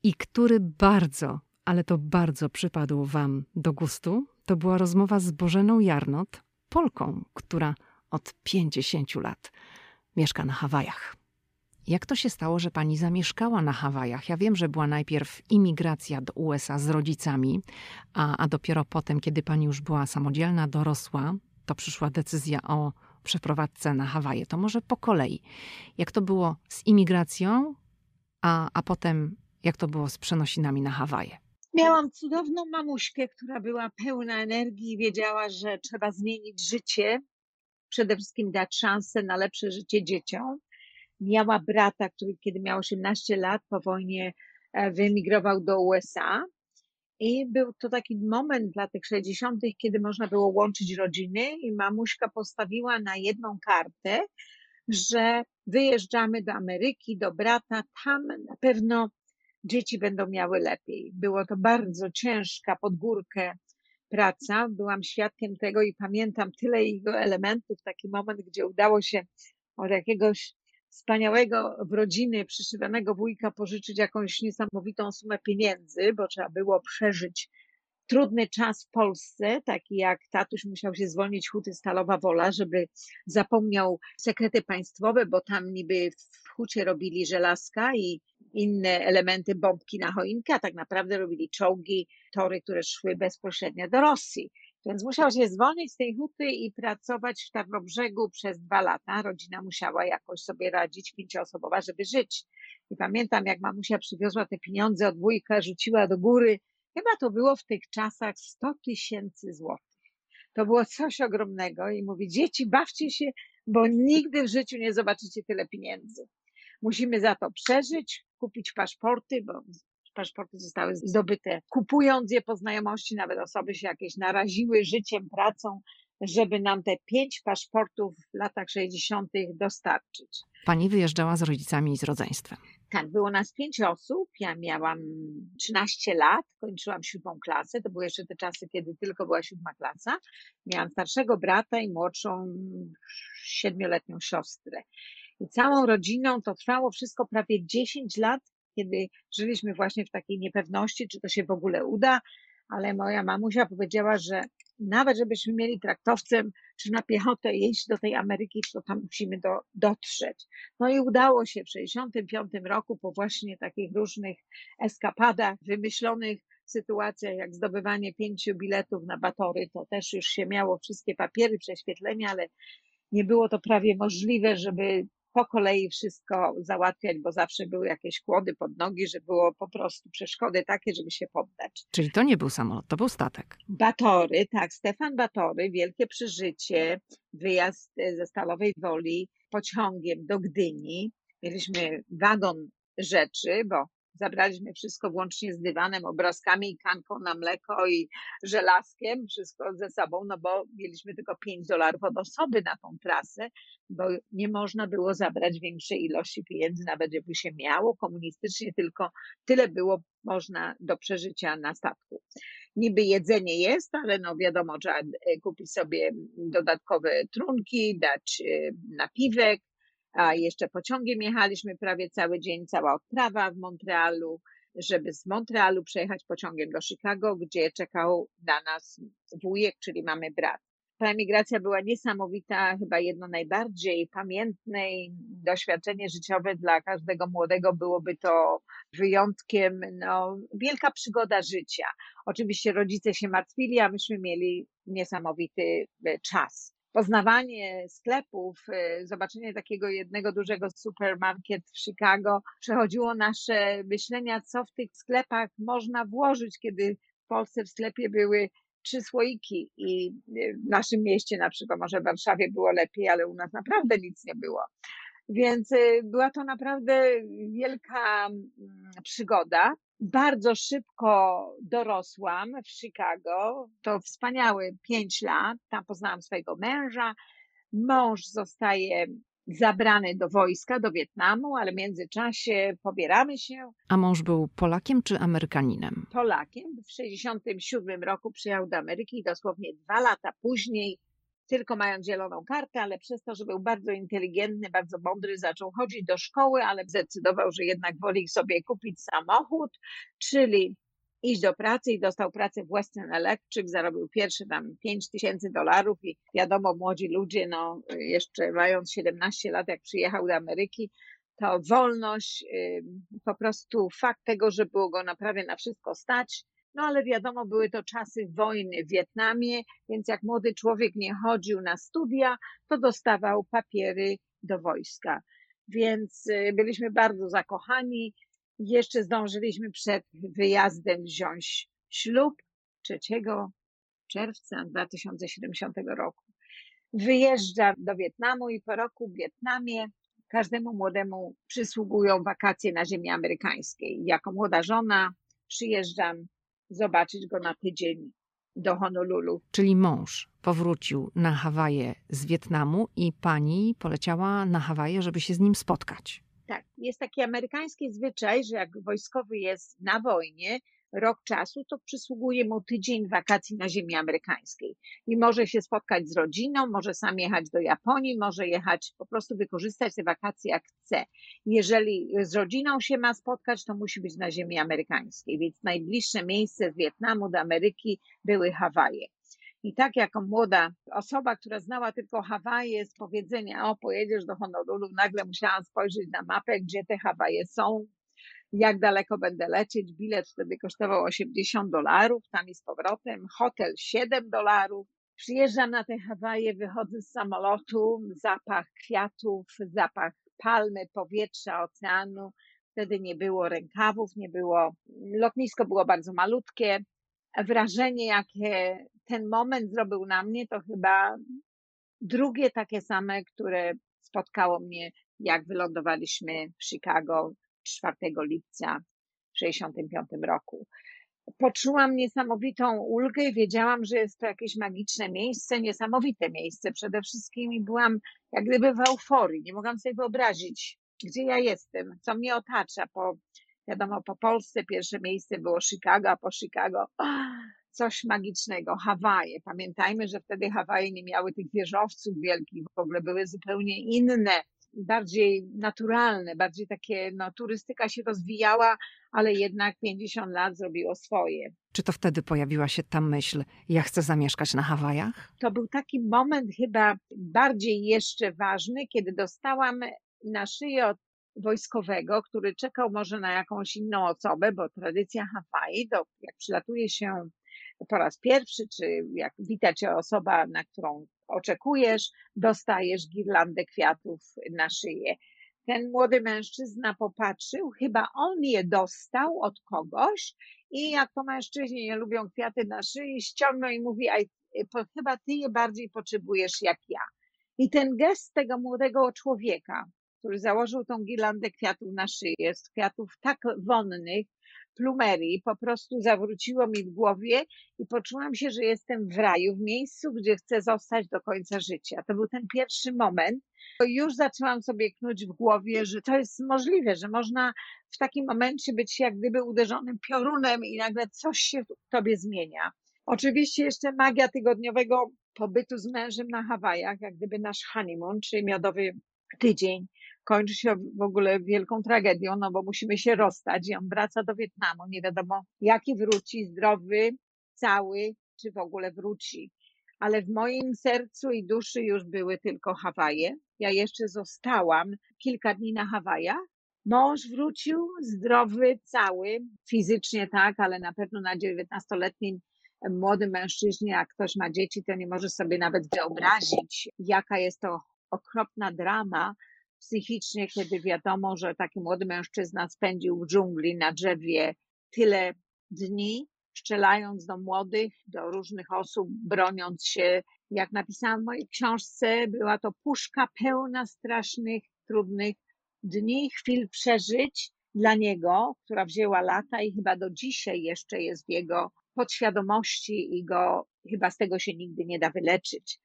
[SPEAKER 1] i który bardzo, ale to bardzo przypadł Wam do gustu. To była rozmowa z Bożeną Jarnot, Polką, która od 50 lat mieszka na Hawajach. Jak to się stało, że pani zamieszkała na Hawajach? Ja wiem, że była najpierw imigracja do USA z rodzicami, a, a dopiero potem, kiedy pani już była samodzielna, dorosła, to przyszła decyzja o przeprowadzce na Hawaje. To może po kolei. Jak to było z imigracją, a, a potem jak to było z przenosinami na Hawaje?
[SPEAKER 4] Miałam cudowną mamuśkę, która była pełna energii i wiedziała, że trzeba zmienić życie, przede wszystkim dać szansę na lepsze życie dzieciom. Miała brata, który kiedy miał 18 lat po wojnie e, wyemigrował do USA i był to taki moment w latach 60., kiedy można było łączyć rodziny, i mamuśka postawiła na jedną kartę, że wyjeżdżamy do Ameryki, do brata, tam na pewno dzieci będą miały lepiej. Było to bardzo ciężka pod górkę praca. Byłam świadkiem tego i pamiętam tyle jego elementów, taki moment, gdzie udało się od jakiegoś wspaniałego w rodziny przyszywanego wujka pożyczyć jakąś niesamowitą sumę pieniędzy, bo trzeba było przeżyć trudny czas w Polsce, taki jak tatuś musiał się zwolnić huty Stalowa Wola, żeby zapomniał sekrety państwowe, bo tam niby w hucie robili żelazka i inne elementy bombki na choinkę, tak naprawdę robili czołgi, tory, które szły bezpośrednio do Rosji. Więc musiał się zwolnić z tej huty i pracować w Tarnobrzegu przez dwa lata. Rodzina musiała jakoś sobie radzić, pięcioosobowa, żeby żyć. I pamiętam, jak mamusia przywiozła te pieniądze od wujka, rzuciła do góry. Chyba to było w tych czasach 100 tysięcy złotych. To było coś ogromnego i mówi, dzieci, bawcie się, bo nigdy w życiu nie zobaczycie tyle pieniędzy. Musimy za to przeżyć, kupić paszporty, bo paszporty zostały zdobyte kupując je po znajomości, nawet osoby się jakieś naraziły życiem, pracą, żeby nam te pięć paszportów w latach 60. dostarczyć.
[SPEAKER 1] Pani wyjeżdżała z rodzicami i z rodzeństwem.
[SPEAKER 4] Tak, było nas pięć osób. Ja miałam 13 lat, kończyłam siódmą klasę. To były jeszcze te czasy, kiedy tylko była siódma klasa. Miałam starszego brata i młodszą siedmioletnią siostrę. I całą rodziną to trwało wszystko prawie 10 lat, kiedy żyliśmy właśnie w takiej niepewności, czy to się w ogóle uda, ale moja mamusia powiedziała, że nawet żebyśmy mieli traktowcem czy na piechotę jeść do tej Ameryki, to tam musimy do, dotrzeć. No i udało się w 65 roku po właśnie takich różnych eskapadach, wymyślonych sytuacjach, jak zdobywanie pięciu biletów na batory, to też już się miało wszystkie papiery, prześwietlenia, ale nie było to prawie możliwe, żeby po kolei wszystko załatwiać, bo zawsze były jakieś kłody pod nogi, że było po prostu przeszkody takie, żeby się poddać.
[SPEAKER 1] Czyli to nie był samolot, to był statek.
[SPEAKER 4] Batory, tak, Stefan Batory, wielkie przeżycie, wyjazd ze Stalowej Woli pociągiem do Gdyni. Mieliśmy wagon rzeczy, bo Zabraliśmy wszystko włącznie z dywanem, obrazkami, kanką na mleko i żelazkiem, wszystko ze sobą, no bo mieliśmy tylko 5 dolarów od osoby na tą trasę, bo nie można było zabrać większej ilości pieniędzy, nawet żeby się miało komunistycznie, tylko tyle było można do przeżycia na statku. Niby jedzenie jest, ale no wiadomo, trzeba e, kupić sobie dodatkowe trunki, dać e, napiwek, a jeszcze pociągiem jechaliśmy prawie cały dzień, cała odprawa w Montrealu, żeby z Montrealu przejechać pociągiem do Chicago, gdzie czekał na nas wujek, czyli mamy brat. Ta emigracja była niesamowita, chyba jedno najbardziej pamiętne i doświadczenie życiowe dla każdego młodego byłoby to wyjątkiem, no, wielka przygoda życia. Oczywiście rodzice się martwili, a myśmy mieli niesamowity e, czas poznawanie sklepów, y, zobaczenie takiego jednego dużego supermarket w Chicago przechodziło nasze myślenia, co w tych sklepach można włożyć, kiedy w Polsce w sklepie były trzy słoiki i y, w naszym mieście, na przykład może w Warszawie było lepiej, ale u nas naprawdę nic nie było. Więc y, była to naprawdę wielka mm, przygoda bardzo szybko dorosłam w Chicago. To wspaniałe pięć lat. Tam poznałam swojego męża. Mąż zostaje zabrany do wojska, do Wietnamu, ale w międzyczasie pobieramy się.
[SPEAKER 1] A mąż był Polakiem czy Amerykaninem?
[SPEAKER 4] Polakiem. W 1967 roku przyjechał do Ameryki i dosłownie dwa lata później tylko mając zieloną kartę, ale przez to, że był bardzo inteligentny, bardzo mądry, zaczął chodzić do szkoły, ale zdecydował, że jednak woli sobie kupić samochód, czyli iść do pracy i dostał pracę w Western Electric, zarobił pierwsze tam 5 tysięcy dolarów i wiadomo, młodzi ludzie, no jeszcze mając 17 lat, jak przyjechał do Ameryki, to wolność, po prostu fakt tego, że było go naprawdę na wszystko stać, no ale wiadomo, były to czasy wojny w Wietnamie, więc jak młody człowiek nie chodził na studia, to dostawał papiery do wojska. Więc y, byliśmy bardzo zakochani. Jeszcze zdążyliśmy przed wyjazdem wziąć ślub 3 czerwca 2070 roku. Wyjeżdża do Wietnamu i po roku w Wietnamie każdemu młodemu przysługują wakacje na ziemi amerykańskiej. Jako młoda żona przyjeżdżam zobaczyć go na tydzień do Honolulu.
[SPEAKER 1] Czyli mąż powrócił na Hawaje z Wietnamu i pani poleciała na Hawaje, żeby się z nim spotkać.
[SPEAKER 4] Tak, jest taki amerykański zwyczaj, że jak wojskowy jest na wojnie, rok czasu, to przysługuje mu tydzień wakacji na ziemi amerykańskiej. I może się spotkać z rodziną, może sam jechać do Japonii, może jechać, po prostu wykorzystać te wakacje jak chce. Jeżeli z rodziną się ma spotkać, to musi być na ziemi amerykańskiej. Więc najbliższe miejsce z Wietnamu do Ameryki były Hawaje. I tak jako młoda osoba, która znała tylko Hawaje z powiedzenia, o pojedziesz do Honolulu, nagle musiałam spojrzeć na mapę, gdzie te Hawaje są, jak daleko będę lecieć. Bilet wtedy kosztował 80 dolarów, tam i z powrotem, hotel 7 dolarów. Przyjeżdżam na te Hawaje, wychodzę z samolotu, zapach kwiatów, zapach palmy, powietrza, oceanu. Wtedy nie było rękawów, nie było, lotnisko było bardzo malutkie. Wrażenie, jakie ten moment zrobił na mnie, to chyba drugie takie same, które spotkało mnie, jak wylądowaliśmy w Chicago 4 lipca w 1965 roku. Poczułam niesamowitą ulgę i wiedziałam, że jest to jakieś magiczne miejsce, niesamowite miejsce. Przede wszystkim byłam jak gdyby w euforii. Nie mogłam sobie wyobrazić, gdzie ja jestem, co mnie otacza. Po, wiadomo, po Polsce pierwsze miejsce było Chicago, a po Chicago coś magicznego. Hawaje. Pamiętajmy, że wtedy Hawaje nie miały tych wieżowców wielkich, w ogóle były zupełnie inne bardziej naturalne, bardziej takie, no turystyka się rozwijała, ale jednak 50 lat zrobiło swoje.
[SPEAKER 1] Czy to wtedy pojawiła się ta myśl, ja chcę zamieszkać na Hawajach?
[SPEAKER 4] To był taki moment chyba bardziej jeszcze ważny, kiedy dostałam na szyję od wojskowego, który czekał może na jakąś inną osobę, bo tradycja Hawai, to jak przylatuje się po raz pierwszy, czy jak wita cię osoba, na którą oczekujesz, dostajesz girlandę kwiatów na szyję. Ten młody mężczyzna popatrzył, chyba on je dostał od kogoś i jak to mężczyźni nie lubią kwiaty na szyi, ściągnął i mówi, a chyba ty je bardziej potrzebujesz jak ja. I ten gest tego młodego człowieka, który założył tą girlandę kwiatów na szyję, z kwiatów tak wonnych, plumerii po prostu zawróciło mi w głowie i poczułam się, że jestem w raju, w miejscu, gdzie chcę zostać do końca życia. To był ten pierwszy moment. Już zaczęłam sobie knuć w głowie, że to jest możliwe, że można w takim momencie być jak gdyby uderzonym piorunem i nagle coś się w tobie zmienia. Oczywiście jeszcze magia tygodniowego pobytu z mężem na Hawajach, jak gdyby nasz honeymoon, czyli miodowy tydzień kończy się w ogóle wielką tragedią, no bo musimy się rozstać i on wraca do Wietnamu. Nie wiadomo, jaki wróci, zdrowy, cały, czy w ogóle wróci. Ale w moim sercu i duszy już były tylko Hawaje. Ja jeszcze zostałam kilka dni na Hawajach. Mąż wrócił zdrowy, cały, fizycznie tak, ale na pewno na 19-letnim młodym mężczyźnie, jak ktoś ma dzieci, to nie może sobie nawet wyobrazić, jaka jest to okropna drama, psychicznie, kiedy wiadomo, że taki młody mężczyzna spędził w dżungli na drzewie tyle dni, strzelając do młodych, do różnych osób, broniąc się. Jak napisałam w mojej książce, była to puszka pełna strasznych, trudnych dni, chwil przeżyć dla niego, która wzięła lata i chyba do dzisiaj jeszcze jest w jego podświadomości i go chyba z tego się nigdy nie da wyleczyć.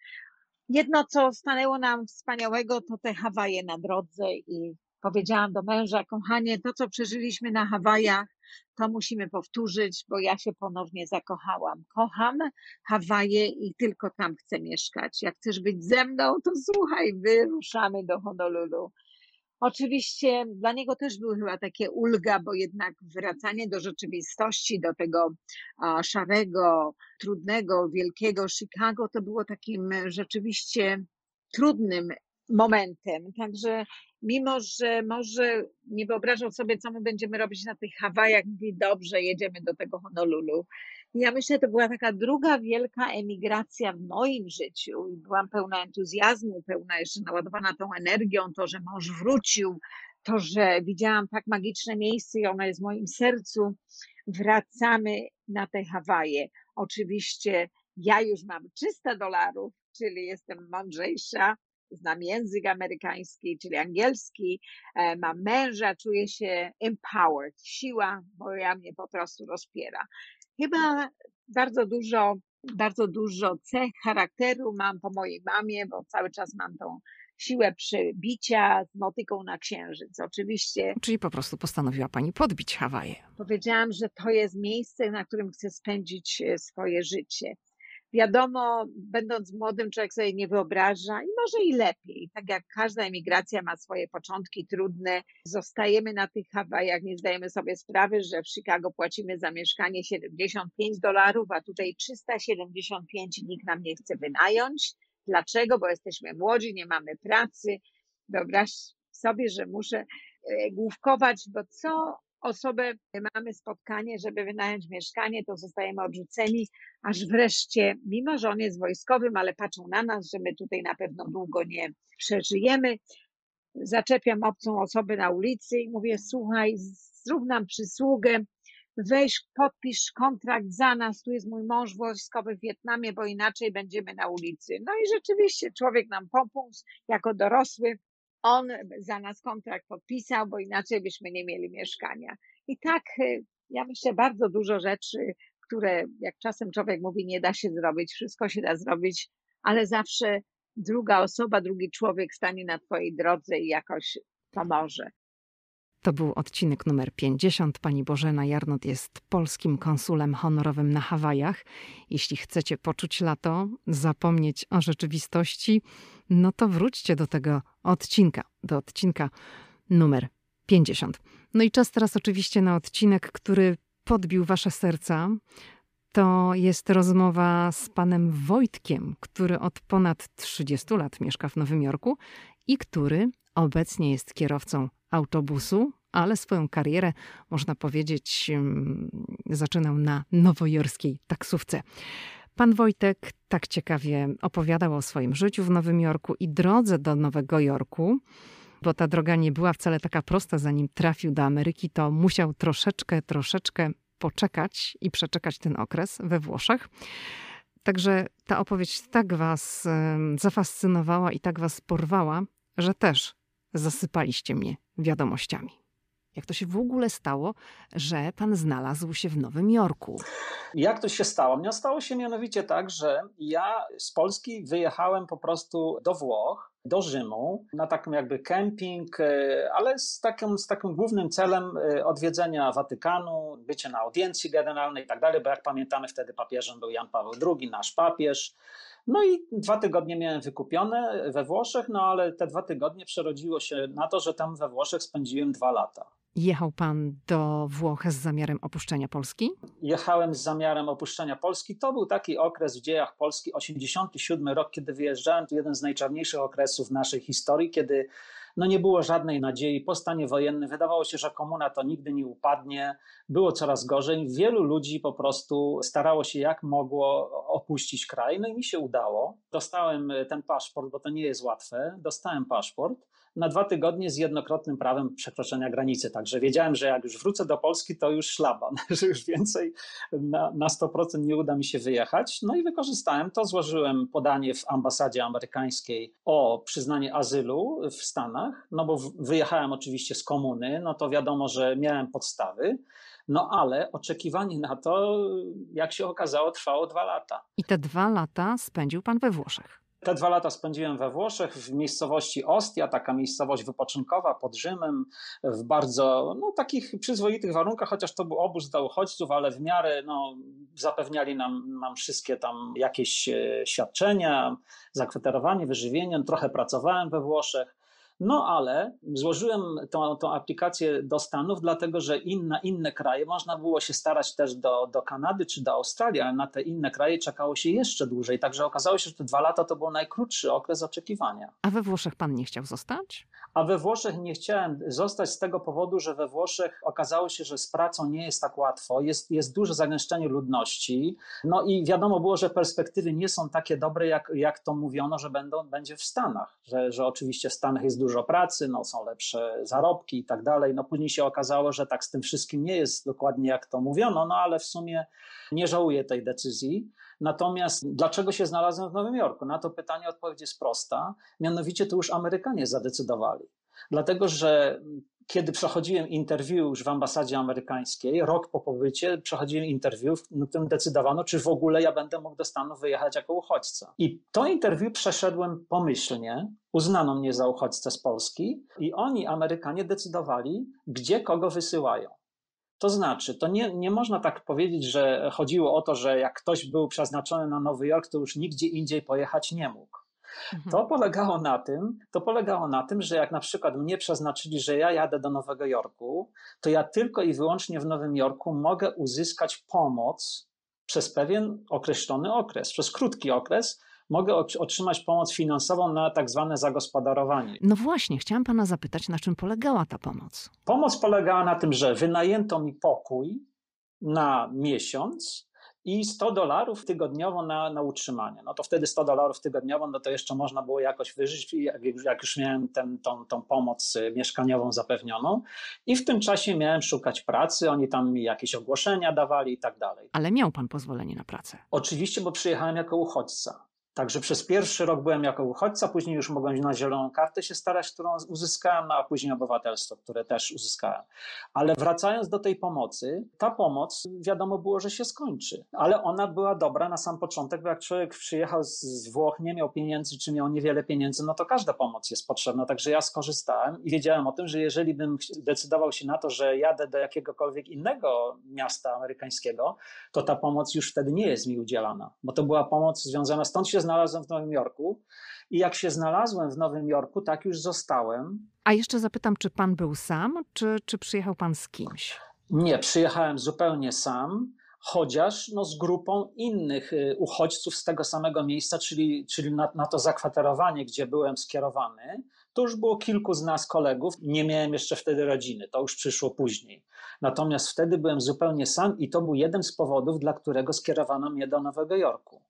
[SPEAKER 4] Jedno, co stanęło nam wspaniałego, to te Hawaje na drodze i powiedziałam do męża, kochanie, to co przeżyliśmy na Hawajach, to musimy powtórzyć, bo ja się ponownie zakochałam. Kocham Hawaje i tylko tam chcę mieszkać. Jak chcesz być ze mną, to słuchaj, wyruszamy do Honolulu. Oczywiście dla niego też był chyba takie ulga, bo jednak wracanie do rzeczywistości, do tego szarego, trudnego, wielkiego Chicago, to było takim rzeczywiście trudnym momentem. Także mimo, że może nie wyobrażał sobie, co my będziemy robić na tych Hawajach, mówi, dobrze, jedziemy do tego Honolulu. Ja myślę, to była taka druga wielka emigracja w moim życiu. Byłam pełna entuzjazmu, pełna jeszcze naładowana tą energią, to, że mąż wrócił, to, że widziałam tak magiczne miejsce i ono jest w moim sercu. Wracamy na te Hawaje. Oczywiście ja już mam 300 dolarów, czyli jestem mądrzejsza, znam język amerykański, czyli angielski, e, mam męża, czuję się empowered, siła moja mnie po prostu rozpiera. Chyba bardzo dużo, bardzo dużo cech charakteru mam po mojej mamie, bo cały czas mam tą siłę przybicia z motyką na księżyc. Oczywiście.
[SPEAKER 1] Czyli po prostu postanowiła Pani podbić Hawaje.
[SPEAKER 4] Powiedziałam, że to jest miejsce, na którym chcę spędzić e, swoje życie. Wiadomo, będąc młodym, człowiek sobie nie wyobraża i może i lepiej. Tak jak każda emigracja ma swoje początki trudne, zostajemy na tych Hawajach, nie zdajemy sobie sprawy, że w Chicago płacimy za mieszkanie 75 dolarów, a tutaj 375 nikt nam nie chce wynająć. Dlaczego? Bo jesteśmy młodzi, nie mamy pracy. Wyobraź sobie, że muszę e, główkować, bo co osobę, mamy spotkanie, żeby wynająć mieszkanie, to zostajemy odrzuceni, aż wreszcie, mimo że on jest wojskowym, ale patrzą na nas, że my tutaj na pewno długo nie przeżyjemy. Zaczepiam obcą osobę na ulicy i mówię, słuchaj, zrób nam przysługę, weź, podpisz kontrakt za nas, tu jest mój mąż wojskowy w Wietnamie, bo inaczej będziemy na ulicy. No i rzeczywiście człowiek nam pomógł jako dorosły, on za nas kontrakt podpisał, bo inaczej byśmy nie mieli mieszkania. I tak, y, ja myślę, bardzo dużo rzeczy, które jak czasem człowiek mówi, nie da się zrobić, wszystko się da zrobić, ale zawsze druga osoba, drugi człowiek stanie na Twojej drodze i jakoś pomoże.
[SPEAKER 1] To był odcinek numer 50. Pani Bożena Jarnot jest polskim konsulem honorowym na Hawajach. Jeśli chcecie poczuć lato, zapomnieć o rzeczywistości, no to wróćcie do tego odcinka, do odcinka numer 50. No i czas teraz oczywiście na odcinek, który podbił wasze serca. To jest rozmowa z panem Wojtkiem, który od ponad 30 lat mieszka w Nowym Jorku i który obecnie jest kierowcą autobusu, ale swoją karierę, można powiedzieć, zaczynał na nowojorskiej taksówce. Pan Wojtek tak ciekawie opowiadał o swoim życiu w Nowym Jorku i drodze do Nowego Jorku, bo ta droga nie była wcale taka prosta, zanim trafił do Ameryki, to musiał troszeczkę, troszeczkę poczekać i przeczekać ten okres we Włoszech. Także ta opowieść tak was zafascynowała i tak was porwała, że też zasypaliście mnie wiadomościami. Jak to się w ogóle stało, że pan znalazł się w Nowym Jorku?
[SPEAKER 5] Jak to się stało? No, stało się mianowicie tak, że ja z Polski wyjechałem po prostu do Włoch, do Rzymu, na takim jakby kemping, e, ale z takim, z takim głównym celem e, odwiedzenia Watykanu, bycie na audiencji generalnej i tak dalej, bo jak pamiętamy wtedy papieżem był Jan Paweł II, nasz papież. No i dwa tygodnie miałem wykupione we Włoszech, no ale te dwa tygodnie przerodziło się na to, że tam we Włoszech spędziłem dwa lata.
[SPEAKER 1] Jechał pan do Włoch z zamiarem opuszczenia Polski?
[SPEAKER 5] Jechałem z zamiarem opuszczenia Polski. To był taki okres w dziejach Polski, 87 rok, kiedy wyjeżdżałem. To jeden z najczarniejszych okresów naszej historii, kiedy no nie było żadnej nadziei po stanie wojennym. Wydawało się, że komuna to nigdy nie upadnie. Było coraz gorzej. Wielu ludzi po prostu starało się jak mogło opuścić kraj. No i mi się udało. Dostałem ten paszport, bo to nie jest łatwe. Dostałem paszport na dwa tygodnie z jednokrotnym prawem przekroczenia granicy. Także wiedziałem, że jak już wrócę do Polski, to już szlaban, [LAUGHS] że już więcej na, na 100% nie uda mi się wyjechać. No i wykorzystałem to, złożyłem podanie w ambasadzie amerykańskiej o przyznanie azylu w Stanach, no bo wyjechałem oczywiście z komuny, no to wiadomo, że miałem podstawy. No ale oczekiwanie na to, jak się okazało, trwało dwa lata.
[SPEAKER 1] I te dwa lata spędził pan we Włoszech.
[SPEAKER 5] Te dwa lata spędziłem we Włoszech, w miejscowości Ostia, taka miejscowość wypoczynkowa pod Rzymem, w bardzo no, takich przyzwoitych warunkach, chociaż to był obóz dla uchodźców, ale w miarę no, zapewniali nam, nam wszystkie tam jakieś e, świadczenia, zakwaterowanie, wyżywienie. Trochę pracowałem we Włoszech. No ale złożyłem tą, tą aplikację do Stanów, dlatego że inna, inne kraje, można było się starać też do, do Kanady czy do Australii, ale na te inne kraje czekało się jeszcze dłużej. Także okazało się, że te dwa lata to był najkrótszy okres oczekiwania.
[SPEAKER 1] A we Włoszech pan nie chciał zostać?
[SPEAKER 5] A we Włoszech nie chciałem zostać z tego powodu, że we Włoszech okazało się, że z pracą nie jest tak łatwo, jest, jest duże zagęszczenie ludności. No i wiadomo było, że perspektywy nie są takie dobre, jak, jak to mówiono, że będą, będzie w Stanach. Że, że oczywiście w Stanach jest dużo pracy, no, są lepsze zarobki i tak dalej. No później się okazało, że tak z tym wszystkim nie jest dokładnie jak to mówiono, no ale w sumie nie żałuję tej decyzji. Natomiast dlaczego się znalazłem w Nowym Jorku? Na to pytanie odpowiedź jest prosta. Mianowicie to już Amerykanie zadecydowali. Dlatego, że kiedy przechodziłem interview już w ambasadzie amerykańskiej, rok po pobycie, przechodziłem interview, w którym decydowano, czy w ogóle ja będę mógł do Stanów wyjechać jako uchodźca. I to interview przeszedłem pomyślnie, uznano mnie za uchodźcę z Polski i oni, Amerykanie, decydowali, gdzie kogo wysyłają. To znaczy, to nie, nie można tak powiedzieć, że chodziło o to, że jak ktoś był przeznaczony na Nowy Jork, to już nigdzie indziej pojechać nie mógł. Mhm. To polegało na tym, to polegało na tym, że jak na przykład mnie przeznaczyli, że ja jadę do Nowego Jorku, to ja tylko i wyłącznie w Nowym Jorku mogę uzyskać pomoc przez pewien określony okres, przez krótki okres, mogę otrzymać pomoc finansową na tak zwane zagospodarowanie.
[SPEAKER 1] No właśnie, chciałam pana zapytać, na czym polegała ta pomoc?
[SPEAKER 5] Pomoc polegała na tym, że wynajęto mi pokój na miesiąc i 100 dolarów tygodniowo na, na utrzymanie. No to wtedy 100 dolarów tygodniowo, no to jeszcze można było jakoś wyżyć, jak, jak już miałem ten, tą, tą pomoc y, mieszkaniową zapewnioną. I w tym czasie miałem szukać pracy, oni tam mi jakieś ogłoszenia dawali i tak dalej.
[SPEAKER 1] Ale miał pan pozwolenie na pracę?
[SPEAKER 5] Oczywiście, bo przyjechałem jako uchodźca. Także przez pierwszy rok byłem jako uchodźca, później już mogłem na zieloną kartę się starać, którą uzyskałem, no a później obywatelstwo, które też uzyskałem. Ale wracając do tej pomocy, ta pomoc wiadomo było, że się skończy, ale ona była dobra na sam początek, bo jak człowiek przyjechał z Włoch, nie miał pieniędzy, czy miał niewiele pieniędzy, no to każda pomoc jest potrzebna. Także ja skorzystałem i wiedziałem o tym, że jeżeli bym decydował się na to, że jadę do jakiegokolwiek innego miasta amerykańskiego, to ta pomoc już wtedy nie jest mi udzielana, bo to była pomoc związana, stąd się znalazłem w Nowym Jorku. I jak się znalazłem w Nowym Jorku, tak już zostałem.
[SPEAKER 1] A jeszcze zapytam, czy pan był sam, czy, czy przyjechał pan z kimś?
[SPEAKER 5] Nie, przyjechałem zupełnie sam, chociaż no, z grupą innych y, uchodźców z tego samego miejsca, czyli, czyli na, na to zakwaterowanie, gdzie byłem skierowany. To już było kilku z nas kolegów. Nie miałem jeszcze wtedy rodziny, to już przyszło później. Natomiast wtedy byłem zupełnie sam i to był jeden z powodów, dla którego skierowano mnie do Nowego Jorku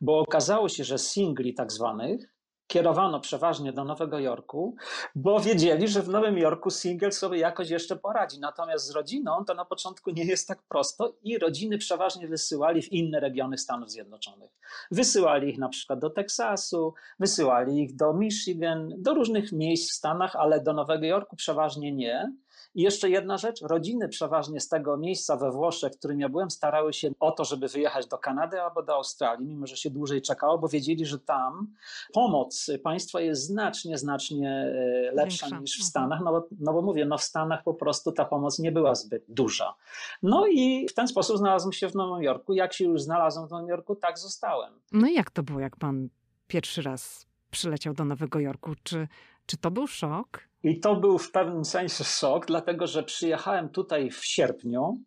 [SPEAKER 5] bo okazało się, że singli tak zwanych kierowano przeważnie do Nowego Jorku, bo wiedzieli, że w Nowym Jorku single sobie jakoś jeszcze poradzi. Natomiast z rodziną to na początku nie jest tak prosto i rodziny przeważnie wysyłali w inne regiony Stanów Zjednoczonych. Wysyłali ich na przykład do Teksasu, wysyłali ich do Michigan, do różnych miejsc w Stanach, ale do Nowego Jorku przeważnie nie. I jeszcze jedna rzecz, rodziny przeważnie z tego miejsca we Włoszech, w którym ja byłem, starały się o to, żeby wyjechać do Kanady albo do Australii, mimo że się dłużej czekało, bo wiedzieli, że tam pomoc państwa jest znacznie, znacznie e, lepsza Większa. niż w mhm. Stanach, no bo, no bo mówię, no w Stanach po prostu ta pomoc nie była zbyt duża. No i w ten sposób znalazłem się w Nowym Jorku. Jak się już znalazłem w Nowym Jorku, tak zostałem.
[SPEAKER 1] No i jak to było, jak pan pierwszy raz przyleciał do Nowego Jorku? Czy, czy to był szok?
[SPEAKER 5] I to był w pewnym sensie szok, dlatego że przyjechałem tutaj w sierpniu,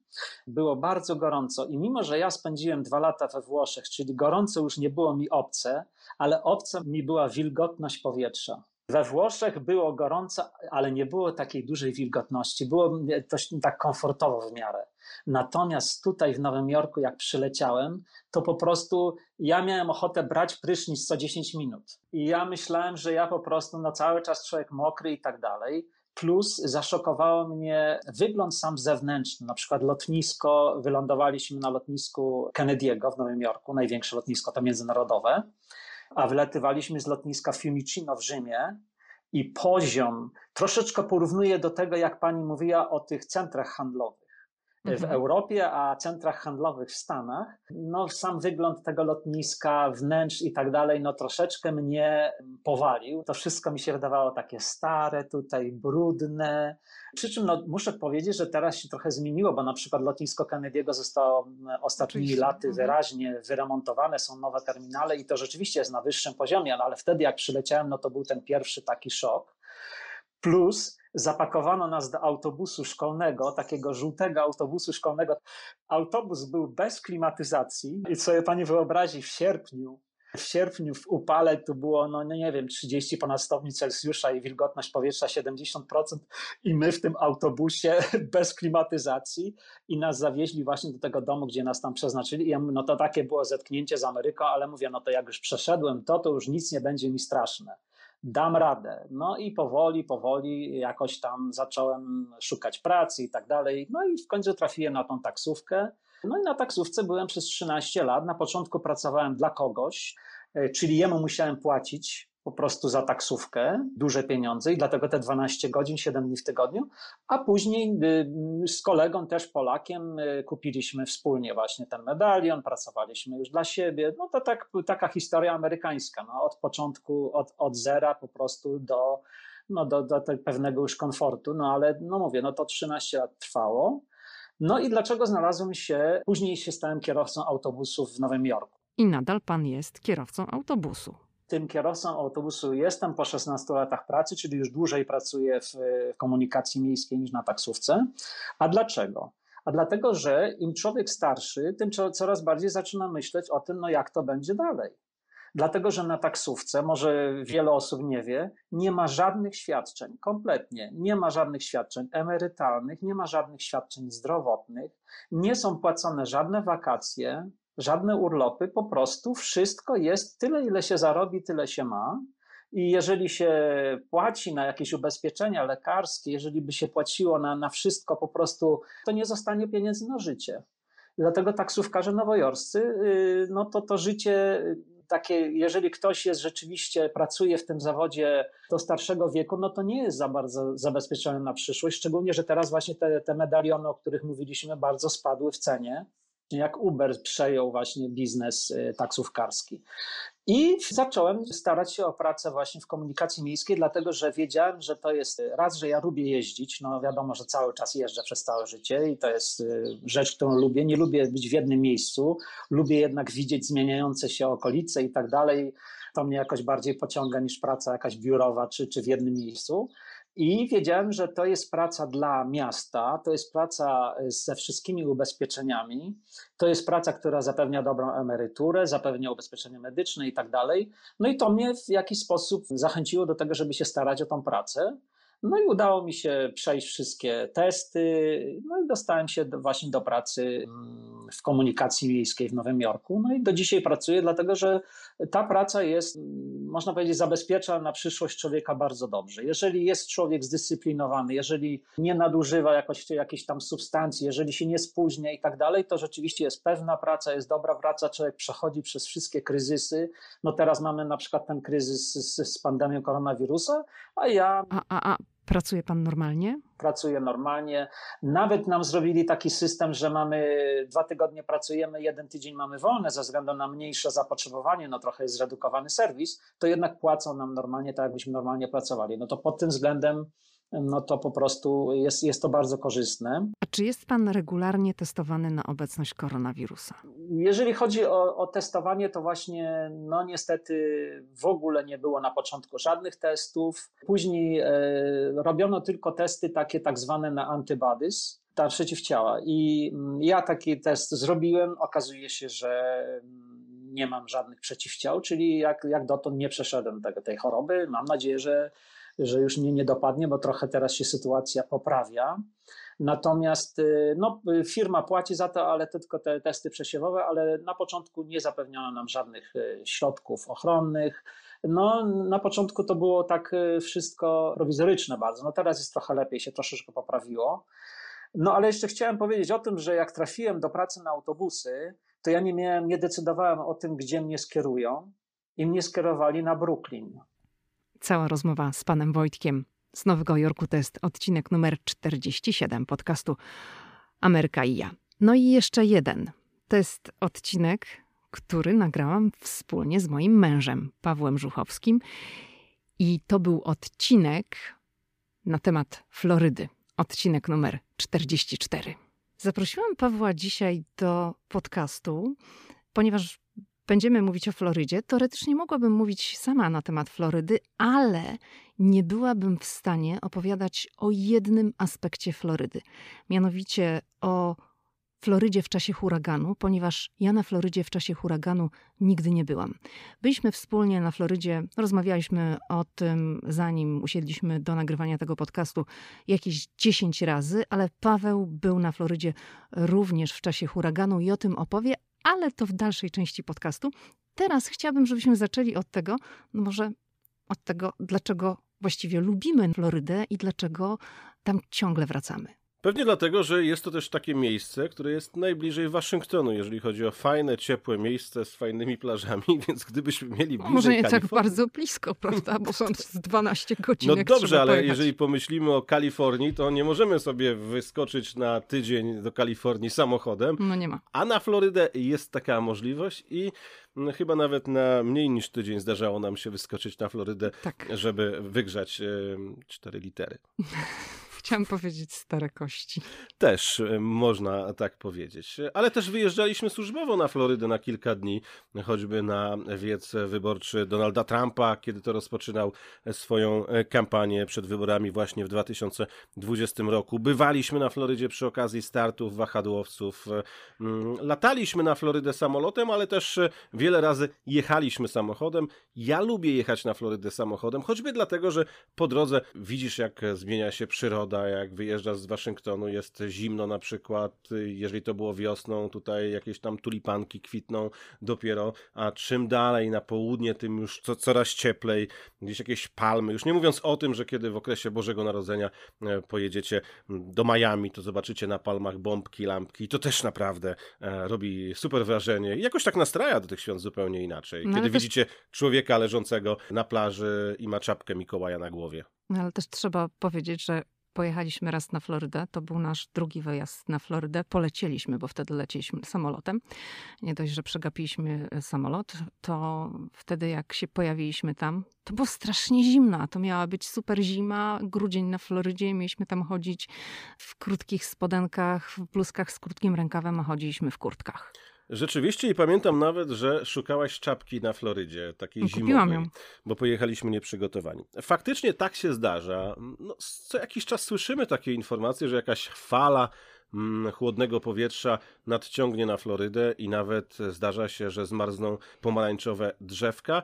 [SPEAKER 5] było bardzo gorąco i mimo, że ja spędziłem dwa lata we Włoszech, czyli gorąco już nie było mi obce, ale obca mi była wilgotność powietrza. We Włoszech było gorąco, ale nie było takiej dużej wilgotności. Było dość tak komfortowo w miarę. Natomiast tutaj w Nowym Jorku, jak przyleciałem, to po prostu ja miałem ochotę brać prysznic co 10 minut. I ja myślałem, że ja po prostu no cały czas człowiek mokry i tak dalej. Plus zaszokowało mnie wygląd sam zewnętrzny. Na przykład lotnisko, wylądowaliśmy na lotnisku Kennedy'ego w Nowym Jorku, największe lotnisko to międzynarodowe, a wylatywaliśmy z lotniska Fiumicino w Rzymie i poziom troszeczkę porównuje do tego, jak pani mówiła o tych centrach handlowych w mhm. Europie, a centrach handlowych w Stanach, no sam wygląd tego lotniska, wnętrz i tak dalej, no troszeczkę mnie powalił. To wszystko mi się wydawało takie stare, tutaj brudne. Przy czym no, muszę powiedzieć, że teraz się trochę zmieniło, bo na przykład lotnisko Kennedy'ego zostało ostatnimi Oczywiście. laty mhm. wyraźnie wyremontowane, są nowe terminale i to rzeczywiście jest na wyższym poziomie, no, ale wtedy jak przyleciałem, no to był ten pierwszy taki szok. Plus zapakowano nas do autobusu szkolnego, takiego żółtego autobusu szkolnego. Autobus był bez klimatyzacji. I sobie pani wyobrazi w sierpniu, w sierpniu w upale tu było, no nie wiem, 30 ponad stopni Celsjusza i wilgotność powietrza 70% i my w tym autobusie [LAUGHS] bez klimatyzacji i nas zawieźli właśnie do tego domu, gdzie nas tam przeznaczyli. I ja no to takie było zetknięcie z Ameryką, ale mówię, no to jak już przeszedłem to, to już nic nie będzie mi straszne dam radę. No i powoli, powoli jakoś tam zacząłem szukać pracy i tak dalej. No i w końcu trafiłem na tą taksówkę. No i na taksówce byłem przez 13 lat. Na początku pracowałem dla kogoś, e, czyli jemu musiałem płacić po prostu za taksówkę duże pieniądze i dlatego te 12 godzin, 7 dni w tygodniu, a później y, z kolegą też Polakiem y, kupiliśmy wspólnie właśnie ten medalion, pracowaliśmy już dla siebie. No to tak, taka historia amerykańska, no, od początku, od, od zera po prostu do, no, do, do pewnego już komfortu, no ale no mówię, no to 13 lat trwało. No i dlaczego znalazłem się, później się stałem kierowcą autobusów w Nowym Jorku.
[SPEAKER 1] I nadal pan jest kierowcą autobusu
[SPEAKER 5] tym kierowcą autobusu jestem po 16 latach pracy, czyli już dłużej pracuję w, komunikacji miejskiej niż na taksówce. A dlaczego? A dlatego, że im człowiek starszy, tym coraz bardziej zaczyna myśleć o tym, no jak to będzie dalej. Dlatego, że na taksówce, może wiele osób nie wie, nie ma żadnych świadczeń, kompletnie. Nie ma żadnych świadczeń emerytalnych, nie ma żadnych świadczeń zdrowotnych, nie są płacone żadne wakacje, żadne urlopy, po prostu wszystko jest tyle, ile się zarobi, tyle się ma. I jeżeli się płaci na jakieś ubezpieczenia lekarskie, jeżeli by się płaciło na, na wszystko po prostu, to nie zostanie pieniędzy na życie. Dlatego taksówkarze nowojorscy, y, no to to życie takie, jeżeli ktoś jest rzeczywiście, pracuje w tym zawodzie do starszego wieku, no to nie jest za bardzo zabezpieczony na przyszłość, szczególnie, że teraz właśnie te, te medaliony, o których mówiliśmy, bardzo spadły w cenie jak Uber przejął właśnie biznes y, taksówkarski. I zacząłem starać się o pracę właśnie w komunikacji miejskiej, dlatego że wiedziałem, że to jest raz, że ja lubię jeździć. No wiadomo, że cały czas jeżdżę przez całe życie i to jest y, rzecz, którą lubię. Nie lubię być w jednym miejscu, lubię jednak widzieć zmieniające się okolice i tak dalej. To mnie jakoś bardziej pociąga niż praca jakaś biurowa czy, czy w jednym miejscu. I wiedziałem, że to jest praca dla miasta, to jest praca e, ze wszystkimi ubezpieczeniami, to jest praca, która zapewnia dobrą emeryturę, zapewnia ubezpieczenie medyczne i tak dalej. No i to mnie w jakiś sposób zachęciło do tego, żeby się starać o tą pracę. No i udało mi się przejść wszystkie testy, no i dostałem się do, właśnie do pracy mm, w komunikacji miejskiej w Nowym Jorku. No i do dzisiaj pracuję, dlatego że ta praca jest, mm, można powiedzieć, zabezpiecza na przyszłość człowieka bardzo dobrze. Jeżeli jest człowiek zdyscyplinowany, jeżeli nie nadużywa jakoś, jakiejś tam substancji, jeżeli się nie spóźnia i tak dalej, to rzeczywiście jest pewna praca, jest dobra praca, człowiek przechodzi przez wszystkie kryzysy. No teraz mamy na przykład ten kryzys z, z pandemią koronawirusa, a ja...
[SPEAKER 1] A, a, a Pracuje pan normalnie?
[SPEAKER 5] Pracuję normalnie. Nawet nam zrobili taki system, że mamy dwa tygodnie pracujemy, jeden tydzień mamy wolne ze względu na mniejsze zapotrzebowanie, no trochę jest zredukowany serwis, to jednak płacą nam normalnie tak, jakbyśmy normalnie pracowali. No to pod tym względem no to po prostu jest, jest to bardzo korzystne.
[SPEAKER 1] A czy jest Pan regularnie testowany na obecność koronawirusa?
[SPEAKER 5] Jeżeli chodzi o, o, testowanie, to właśnie, no niestety w ogóle nie było na początku żadnych testów. Później e, robiono tylko testy takie tak zwane na antibodies, ta przeciwciała. I mm, ja taki test zrobiłem. Okazuje się, że mm, nie mam żadnych przeciwciał, czyli jak, jak dotąd nie przeszedłem tego, tej choroby. Mam nadzieję, że że już mnie nie dopadnie, bo trochę teraz się sytuacja poprawia. Natomiast y, no, firma płaci za to, ale tylko te testy przesiewowe, ale na początku nie zapewniono nam żadnych y, środków ochronnych. No, na początku to było tak y, wszystko prowizoryczne bardzo. No teraz jest trochę lepiej, się troszeczkę poprawiło. No ale jeszcze chciałem powiedzieć o tym, że jak trafiłem do pracy na autobusy, to ja nie miałem, nie decydowałem o tym, gdzie mnie skierują i mnie skierowali na Brooklyn.
[SPEAKER 1] Cała rozmowa z panem Wojtkiem z Nowego Jorku to jest odcinek numer 47 podcastu Ameryka i ja. No i jeszcze jeden. To jest odcinek, który nagrałam wspólnie z moim mężem, Pawłem Żuchowskim. I to był odcinek na temat Florydy. Odcinek numer 44. Zaprosiłam Pawła dzisiaj do podcastu, ponieważ będziemy mówić o Florydzie. Teoretycznie mogłabym mówić sama na temat Florydy, ale nie byłabym w stanie opowiadać o jednym aspekcie Florydy, mianowicie o Florydzie w czasie huraganu, ponieważ ja na Florydzie w czasie huraganu nigdy nie byłam. Byliśmy wspólnie na Florydzie, rozmawialiśmy o tym, zanim usiedliśmy do nagrywania tego podcastu, jakieś 10 razy, ale Paweł był na Florydzie również w czasie huraganu i o tym opowie, ale to w dalszej części podcastu. Teraz chciałabym, żebyśmy zaczęli od tego, no może od tego, dlaczego właściwie lubimy Florydę i dlaczego tam ciągle wracamy.
[SPEAKER 6] Pewnie dlatego, że jest to też takie miejsce, które jest najbliżej Waszyngtonu, jeżeli chodzi o fajne, ciepłe miejsce z fajnymi plażami, [LAUGHS] więc gdybyśmy mieli bliżej
[SPEAKER 1] Może nie tak
[SPEAKER 6] Kalifornii...
[SPEAKER 1] bardzo blisko, prawda, bo są [LAUGHS] 12 godzin.
[SPEAKER 6] No dobrze, ale pojechać. jeżeli pomyślimy o Kalifornii, to nie możemy sobie wyskoczyć na tydzień do Kalifornii samochodem.
[SPEAKER 1] No nie ma.
[SPEAKER 6] A na Florydę jest taka możliwość i no, chyba nawet na mniej niż tydzień zdarzało nam się wyskoczyć na Florydę, tak. żeby wygrzać cztery litery. [LAUGHS]
[SPEAKER 1] Chciałam powiedzieć stare kości.
[SPEAKER 6] Też e, można tak powiedzieć. Ale też wyjeżdżaliśmy służbowo na Florydę na kilka dni, choćby na wiec wyborczy Donalda Trumpa, kiedy to rozpoczynał swoją e, kampanię przed wyborami właśnie w 2020 roku. Bywaliśmy na Florydzie przy okazji startów wahadłowców. E, mm, lataliśmy na Florydę samolotem, ale też wiele razy jechaliśmy samochodem. Ja lubię jechać na Florydę samochodem, choćby dlatego, że po drodze widzisz, jak zmienia się przyroda pogoda, jak wyjeżdżasz z Waszyngtonu, jest zimno na przykład, jeżeli to było wiosną, tutaj jakieś tam tulipanki kwitną dopiero, a czym dalej na południe, tym już co, coraz cieplej, gdzieś jakieś palmy, już nie mówiąc o tym, że kiedy w okresie Bożego Narodzenia e, pojedziecie do Miami, to zobaczycie na palmach bombki, lampki to też naprawdę e, robi super wrażenie i jakoś tak nastraja do tych świąt zupełnie inaczej. No, kiedy też... widzicie człowieka leżącego na plaży i ma czapkę Mikołaja na głowie.
[SPEAKER 1] No, ale też trzeba powiedzieć, że pojechaliśmy raz na Florydę. To był nasz drugi wyjazd na Florydę. Polecieliśmy, bo wtedy lecieliśmy samolotem. Nie dość, że przegapiliśmy e, samolot, to wtedy jak się pojawiliśmy tam, to było strasznie zimno. To miała być super zima, grudzień na Florydzie. Mieliśmy tam chodzić w krótkich spodenkach, w bluzkach z krótkim rękawem, a chodziliśmy w kurtkach.
[SPEAKER 6] Rzeczywiście i pamiętam nawet, że szukałaś czapki na Florydzie, takiej
[SPEAKER 1] no, Kupiłam
[SPEAKER 6] zimowej,
[SPEAKER 1] ją.
[SPEAKER 6] bo pojechaliśmy nieprzygotowani. Faktycznie tak się zdarza. No, co jakiś czas słyszymy takie informacje, że jakaś fala mm, chłodnego powietrza nadciągnie na Florydę i nawet zdarza się, że zmarzną pomarańczowe drzewka.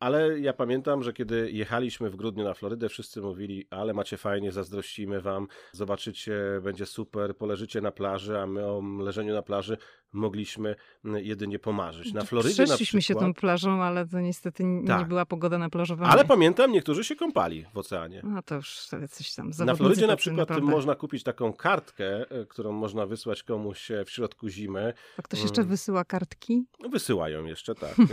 [SPEAKER 6] Ale ja pamiętam, że kiedy jechaliśmy w grudniu na Florydę, wszyscy mówili, ale macie fajnie, zazdrościmy wam, zobaczycie, będzie super, poleżycie na plaży, a my o leżeniu na plaży mogliśmy jedynie pomarzyć. Na Florydzie
[SPEAKER 1] Przeszliśmy
[SPEAKER 6] przykład,
[SPEAKER 1] się tą plażą, ale to niestety tak. nie była pogoda na plażowanie.
[SPEAKER 6] Ale pamiętam, niektórzy się kąpali w oceanie.
[SPEAKER 1] No to już coś tam.
[SPEAKER 6] Na Florydzie na przykład naprawdę. można kupić taką kartkę, e, którą można wysłać komuś w środku zimy.
[SPEAKER 1] A ktoś jeszcze mm. wysyła kartki?
[SPEAKER 6] Wysyłają jeszcze, tak. [LAUGHS]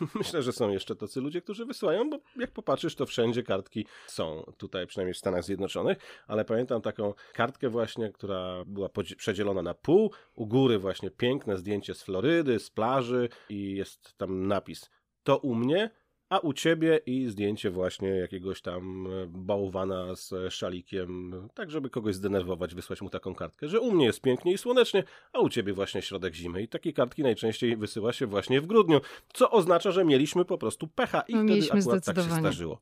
[SPEAKER 6] [LAUGHS] Myślę, że są jeszcze tacy ludzie, którzy wysyłają, bo jak popatrzysz, to wszędzie kartki są. Tutaj przynajmniej w Stanach Zjednoczonych. Ale pamiętam taką kartkę właśnie, która była przedzielona na pół. U góry właśnie piękne zdjęcie z Florydy, z plaży i jest tam napis to u mnie, a u ciebie i zdjęcie właśnie jakiegoś tam e, bałwana z szalikiem, tak żeby kogoś zdenerwować, wysłać mu taką kartkę, że u mnie jest pięknie i słonecznie, a u ciebie właśnie środek zimy. I takie kartki najczęściej wysyła się właśnie w grudniu, co oznacza, że mieliśmy po prostu pecha i no, wtedy akurat tak się zdarzyło.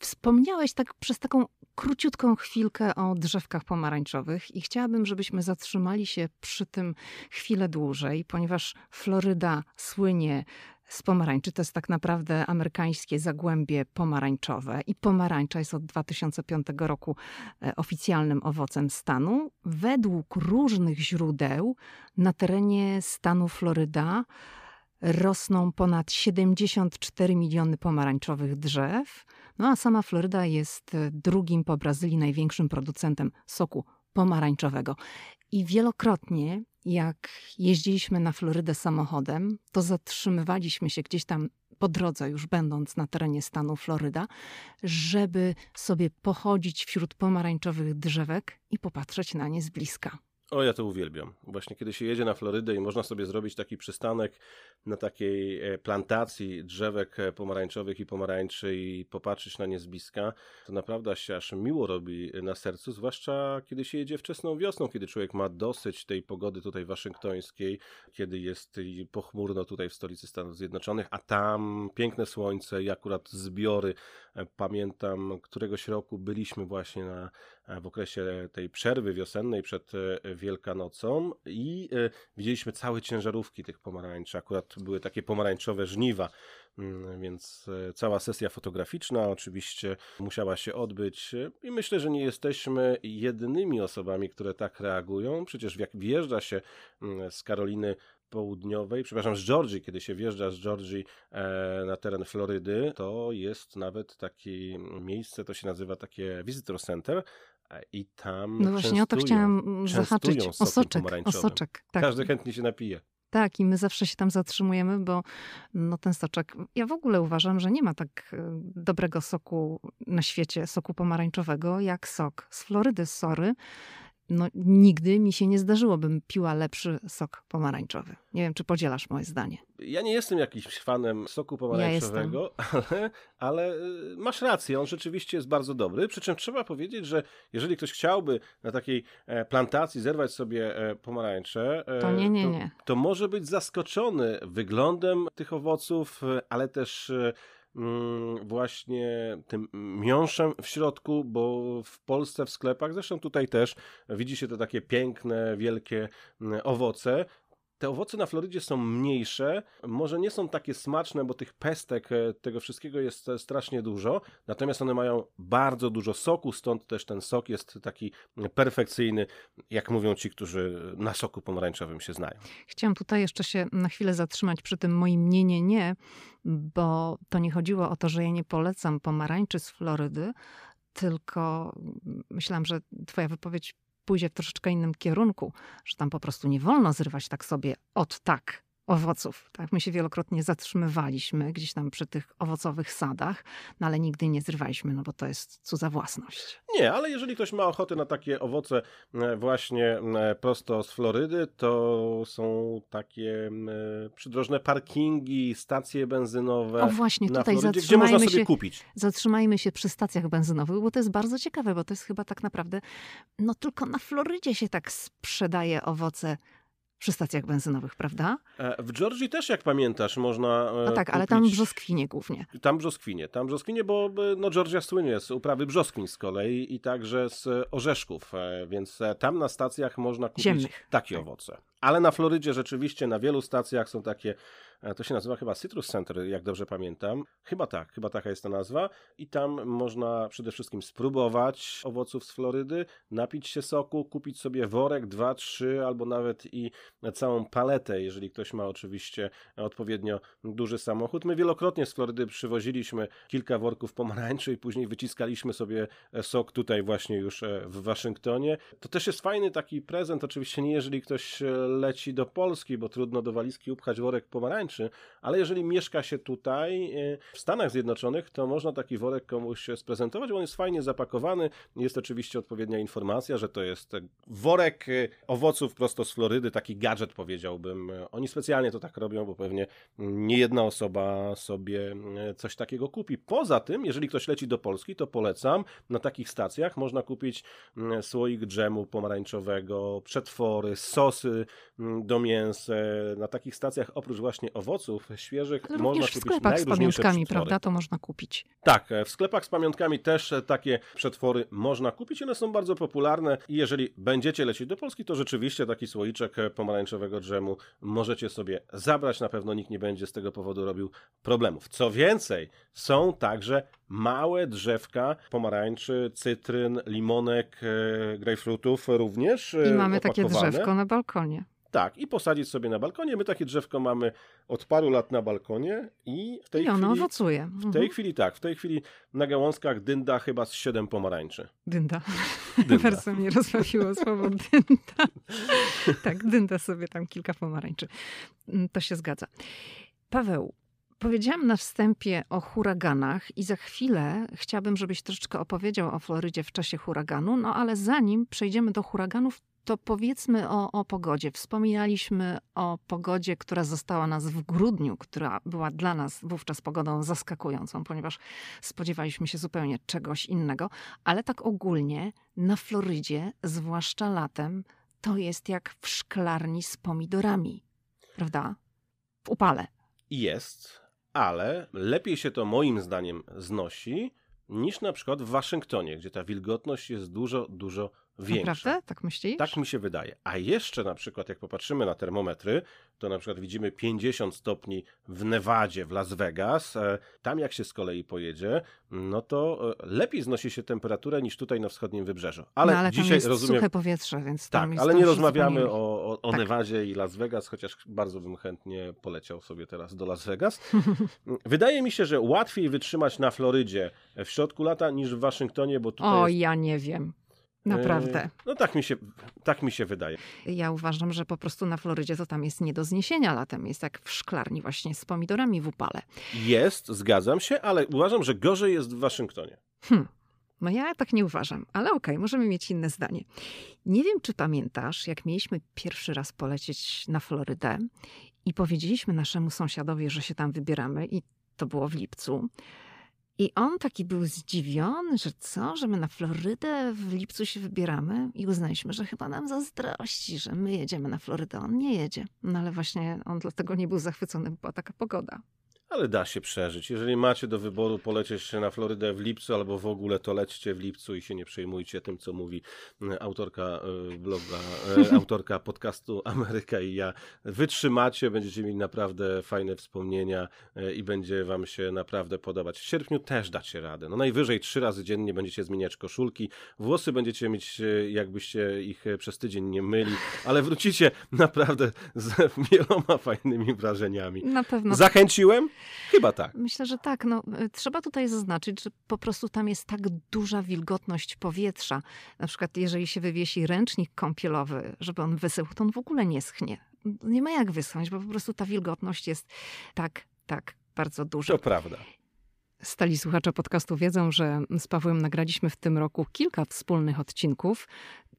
[SPEAKER 1] Wspomniałeś tak przez taką króciutką chwilkę o drzewkach pomarańczowych i chciałabym, żebyśmy zatrzymali się przy tym chwilę dłużej, ponieważ Floryda słynie z pomarańczy. To jest tak naprawdę amerykańskie zagłębie pomarańczowe i pomarańcza jest od 2005 roku e, oficjalnym owocem stanu. Według różnych źródeł na terenie stanu Floryda rosną ponad 74 miliony pomarańczowych drzew, no a sama Floryda jest e, drugim po Brazylii największym producentem soku pomarańczowego. I wielokrotnie, jak jeździliśmy na Florydę samochodem, to zatrzymywaliśmy się gdzieś tam po drodze, już będąc na terenie stanu Floryda, żeby sobie pochodzić wśród pomarańczowych drzewek i popatrzeć na nie z bliska.
[SPEAKER 6] O, ja to uwielbiam. Właśnie kiedy się jedzie na Florydę i można sobie zrobić taki przystanek na takiej e, plantacji drzewek e, pomarańczowych i pomarańczy i popatrzeć na nie z bliska, to naprawdę się aż miło robi na sercu, zwłaszcza kiedy się jedzie wczesną wiosną, kiedy człowiek ma dosyć tej pogody tutaj waszyngtońskiej, kiedy jest pochmurno tutaj w stolicy Stanów Zjednoczonych, a tam piękne słońce i akurat zbiory. E, pamiętam, któregoś roku byliśmy właśnie na, w okresie tej przerwy wiosennej przed Wielkanocą i e, widzieliśmy całe ciężarówki tych pomarańczy. Akurat były takie pomarańczowe żniwa, mm, więc e, cała sesja fotograficzna oczywiście musiała się odbyć i myślę, że nie jesteśmy jedynymi osobami, które tak reagują. Przecież jak wjeżdża się mm, z Karoliny południowej, przepraszam, z Georgii, kiedy się wjeżdża z Georgii e, na teren Florydy, to jest nawet takie miejsce, to się nazywa takie Visitor Center, i tam
[SPEAKER 1] No właśnie o to chciałam zahaczyć. O soczek, o soczek.
[SPEAKER 6] Tak. Każdy chętnie się napije.
[SPEAKER 1] Tak, i my zawsze się tam zatrzymujemy, bo no, ten soczek. Ja w ogóle uważam, że nie ma tak e, dobrego soku na świecie, soku pomarańczowego, jak sok z Florydy, sory no, nigdy mi się nie zdarzyło, bym piła lepszy sok pomarańczowy. Nie wiem, czy podzielasz moje zdanie.
[SPEAKER 6] Ja nie jestem jakimś fanem soku pomarańczowego, ja [LAUGHS] ale, ale y, masz rację, on rzeczywiście jest bardzo dobry. Przy czym trzeba powiedzieć, że jeżeli ktoś chciałby na takiej e, plantacji zerwać sobie e, pomarańcze,
[SPEAKER 1] e, to, nie, nie, nie.
[SPEAKER 6] To, to może być zaskoczony wyglądem tych owoców, ale też właśnie tym miąższem w środku, bo w Polsce w sklepach, zresztą tutaj też, widzi się te takie piękne, wielkie mm, owoce, te owoce na Florydzie są mniejsze, może nie są takie smaczne, bo tych pestek, e, tego wszystkiego jest e, strasznie dużo, natomiast one mają bardzo dużo soku, stąd też ten sok jest taki perfekcyjny, jak mówią ci, którzy na soku pomarańczowym się znają.
[SPEAKER 1] Chciałam tutaj jeszcze się na chwilę zatrzymać przy tym moim nie, nie, nie, bo to nie chodziło o to, że ja nie polecam pomarańczy z Florydy, tylko myślałam, że twoja wypowiedź pójdzie w troszeczkę innym kierunku, że tam po prostu nie wolno zrywać tak sobie od tak owoców. Tak? My się wielokrotnie zatrzymywaliśmy gdzieś tam przy tych owocowych sadach, no ale nigdy nie zrywaliśmy, no bo to jest cudza własność.
[SPEAKER 6] Nie, ale jeżeli ktoś ma ochotę na takie owoce e, właśnie e, prosto z Florydy, to są takie e, przydrożne parkingi, stacje benzynowe.
[SPEAKER 1] O właśnie,
[SPEAKER 6] tutaj
[SPEAKER 1] Florydzie,
[SPEAKER 6] gdzie można sobie się, kupić.
[SPEAKER 1] Zatrzymajmy się przy stacjach benzynowych, bo to jest bardzo ciekawe, bo to jest chyba tak naprawdę, no tylko na Florydzie się tak sprzedaje owoce przy stacjach benzynowych, prawda?
[SPEAKER 6] E, w Georgii też, jak pamiętasz, można.
[SPEAKER 1] No tak, kupić... ale tam brzoskwinie głównie.
[SPEAKER 6] Tam brzoskwinie. Tam brzoskwinie, bo no, Georgia słynie z uprawy brzoskwiń z kolei i także z orzeszków, e, więc tam na stacjach można kupić
[SPEAKER 1] Ziemnych.
[SPEAKER 6] takie tak. owoce. Ale na Florydzie rzeczywiście na wielu stacjach są takie E, to się nazywa chyba Citrus Center, jak dobrze pamiętam. Chyba tak, chyba taka jest ta nazwa. I tam można przede wszystkim spróbować owoców z Florydy, napić się soku, kupić sobie worek, dwa, trzy albo nawet i całą paletę, jeżeli ktoś ma oczywiście odpowiednio duży samochód. My wielokrotnie z Florydy przywoziliśmy kilka worków pomarańczy i później wyciskaliśmy sobie sok tutaj właśnie już e, w Waszyngtonie. To też jest fajny taki prezent, oczywiście nie jeżeli ktoś e, leci do Polski, bo trudno do walizki upchać worek pomarańczy, ale jeżeli mieszka się tutaj e, w Stanach Zjednoczonych, to można taki worek komuś sprezentować, bo on jest fajnie zapakowany. Jest oczywiście odpowiednia informacja, że to jest worek e, owoców prosto z Florydy, taki gadżet powiedziałbym. Oni specjalnie to tak robią, bo pewnie nie jedna osoba sobie e, coś takiego kupi. Poza tym, jeżeli ktoś leci do Polski, to polecam, na takich stacjach można kupić słoik dżemu pomarańczowego, przetwory, sosy do mięsa. Na takich stacjach oprócz właśnie owoców świeżych można
[SPEAKER 1] kupić w sklepach z pamiątkami, prawda? To można kupić.
[SPEAKER 6] Tak, e, w sklepach z pamiątkami też e, takie przetwory można kupić. One są bardzo popularne i jeżeli będziecie lecieć do Polski, to rzeczywiście taki słoiczek e, pomarańczowego drzemu możecie sobie zabrać. Na pewno nikt nie będzie z tego powodu robił problemów. Co więcej, są także małe drzewka pomarańczy, cytryn, limonek, grejpfrutów również.
[SPEAKER 1] I mamy takie drzewko na balkonie.
[SPEAKER 6] Tak, i posadzić sobie na balkonie. My takie drzewko mamy od paru lat na balkonie i w tej I
[SPEAKER 1] ono
[SPEAKER 6] chwili...
[SPEAKER 1] owocuje.
[SPEAKER 6] W tej mhm. chwili tak, w tej chwili na gałązkach dynda chyba z siedem pomarańczy.
[SPEAKER 1] Dynda. dynda. [LAUGHS] Bardzo mnie rozbawiło słowo dynda. tak, dynda sobie tam kilka pomarańczy. Mm, to się zgadza. Paweł, Powiedziałam na wstępie o huraganach i za chwilę chciałabym, żebyś troszeczkę opowiedział o Florydzie w czasie huraganu, no ale zanim przejdziemy do huraganów, to powiedzmy o, o pogodzie. Wspominaliśmy o pogodzie, która została nas w grudniu, która była dla nas wówczas pogodą zaskakującą, ponieważ spodziewaliśmy się zupełnie czegoś innego, ale tak ogólnie na Florydzie, zwłaszcza latem, to jest jak w szklarni z pomidorami, prawda? W upale.
[SPEAKER 6] Jest, ale lepiej się to moim zdaniem znosi niż na przykład w Waszyngtonie, gdzie ta wilgotność jest dużo, dużo większa.
[SPEAKER 1] Naprawdę? Tak myślisz?
[SPEAKER 6] Tak mi się wydaje. A jeszcze na przykład, jak popatrzymy na termometry, to na przykład widzimy 50 stopni w Nevadzie, w Las Vegas. E, tam jak się z kolei pojedzie, no to e, lepiej znosi się temperaturę niż tutaj na wschodnim wybrzeżu. Ale,
[SPEAKER 1] no, ale
[SPEAKER 6] dzisiaj
[SPEAKER 1] jest
[SPEAKER 6] rozumiem.
[SPEAKER 1] suche powietrze, więc
[SPEAKER 6] tak,
[SPEAKER 1] tam jest
[SPEAKER 6] ale nie rozmawiamy
[SPEAKER 1] zupełnie-
[SPEAKER 6] o, o, o
[SPEAKER 1] Tak.
[SPEAKER 6] Nevadzie i Las Vegas, chociaż bardzo bym chętnie poleciał sobie teraz do Las Vegas. [LAUGHS] Wydaje mi się, że łatwiej wytrzymać na Florydzie w środku lata niż w Waszyngtonie, bo tutaj
[SPEAKER 1] O,
[SPEAKER 6] jest
[SPEAKER 1] ja nie wiem. Naprawdę.
[SPEAKER 6] E, No tak mi, się, tak mi się wydaje.
[SPEAKER 1] Ja uważam, że po prostu na Florydzie to tam jest nie do zniesienia latem. Jest jak w szklarni właśnie z pomidorami w upale.
[SPEAKER 6] Jest, zgadzam się, ale uważam, że gorzej jest w Waszyngtonie.
[SPEAKER 1] Hm. No ja tak nie uważam, ale okej, możemy mieć inne zdanie. Nie wiem, czy pamiętasz, jak mieliśmy pierwszy raz polecieć na Florydę i powiedzieliśmy naszemu sąsiadowi, że się tam wybieramy i to było w lipcu. I on taki był zdziwiony, że co, że my na Florydę w lipcu się wybieramy i uznaliśmy, że chyba nam zazdrości, że my jedziemy na Florydę, on nie jedzie. No ale właśnie on dlatego nie był zachwycony, bo była taka pogoda.
[SPEAKER 6] Ale da się przeżyć. Jeżeli macie do wyboru polecieć na Florydę w lipcu albo w ogóle, to lećcie w lipcu i się nie przejmujcie tym, co mówi e, autorka e, bloga, e, [LAUGHS] autorka podcastu Ameryka i ja. Wytrzymacie, będziecie mieli naprawdę fajne wspomnienia i będzie wam się naprawdę podobać. W sierpniu też dacie radę. No najwyżej trzy razy dziennie będziecie zmieniać koszulki. Włosy będziecie mieć, jakbyście ich przez tydzień nie myli, ale wrócicie naprawdę z [LAUGHS] wieloma fajnymi wrażeniami.
[SPEAKER 1] Na pewno
[SPEAKER 6] Zachęciłem? Chyba tak.
[SPEAKER 1] Myślę, że tak. No, y, trzeba tutaj zaznaczyć, że po prostu tam jest tak duża wilgotność powietrza. Na przykład, jeżeli się wywiesi ręcznik kąpielowy, żeby on wysychł, to on w ogóle nie schnie. Nie ma jak wyschnąć, bo po prostu ta wilgotność jest tak, tak bardzo duża.
[SPEAKER 6] To prawda.
[SPEAKER 1] Stali słuchacze podcastu wiedzą, że z Pawłem nagraliśmy w tym roku kilka wspólnych odcinków.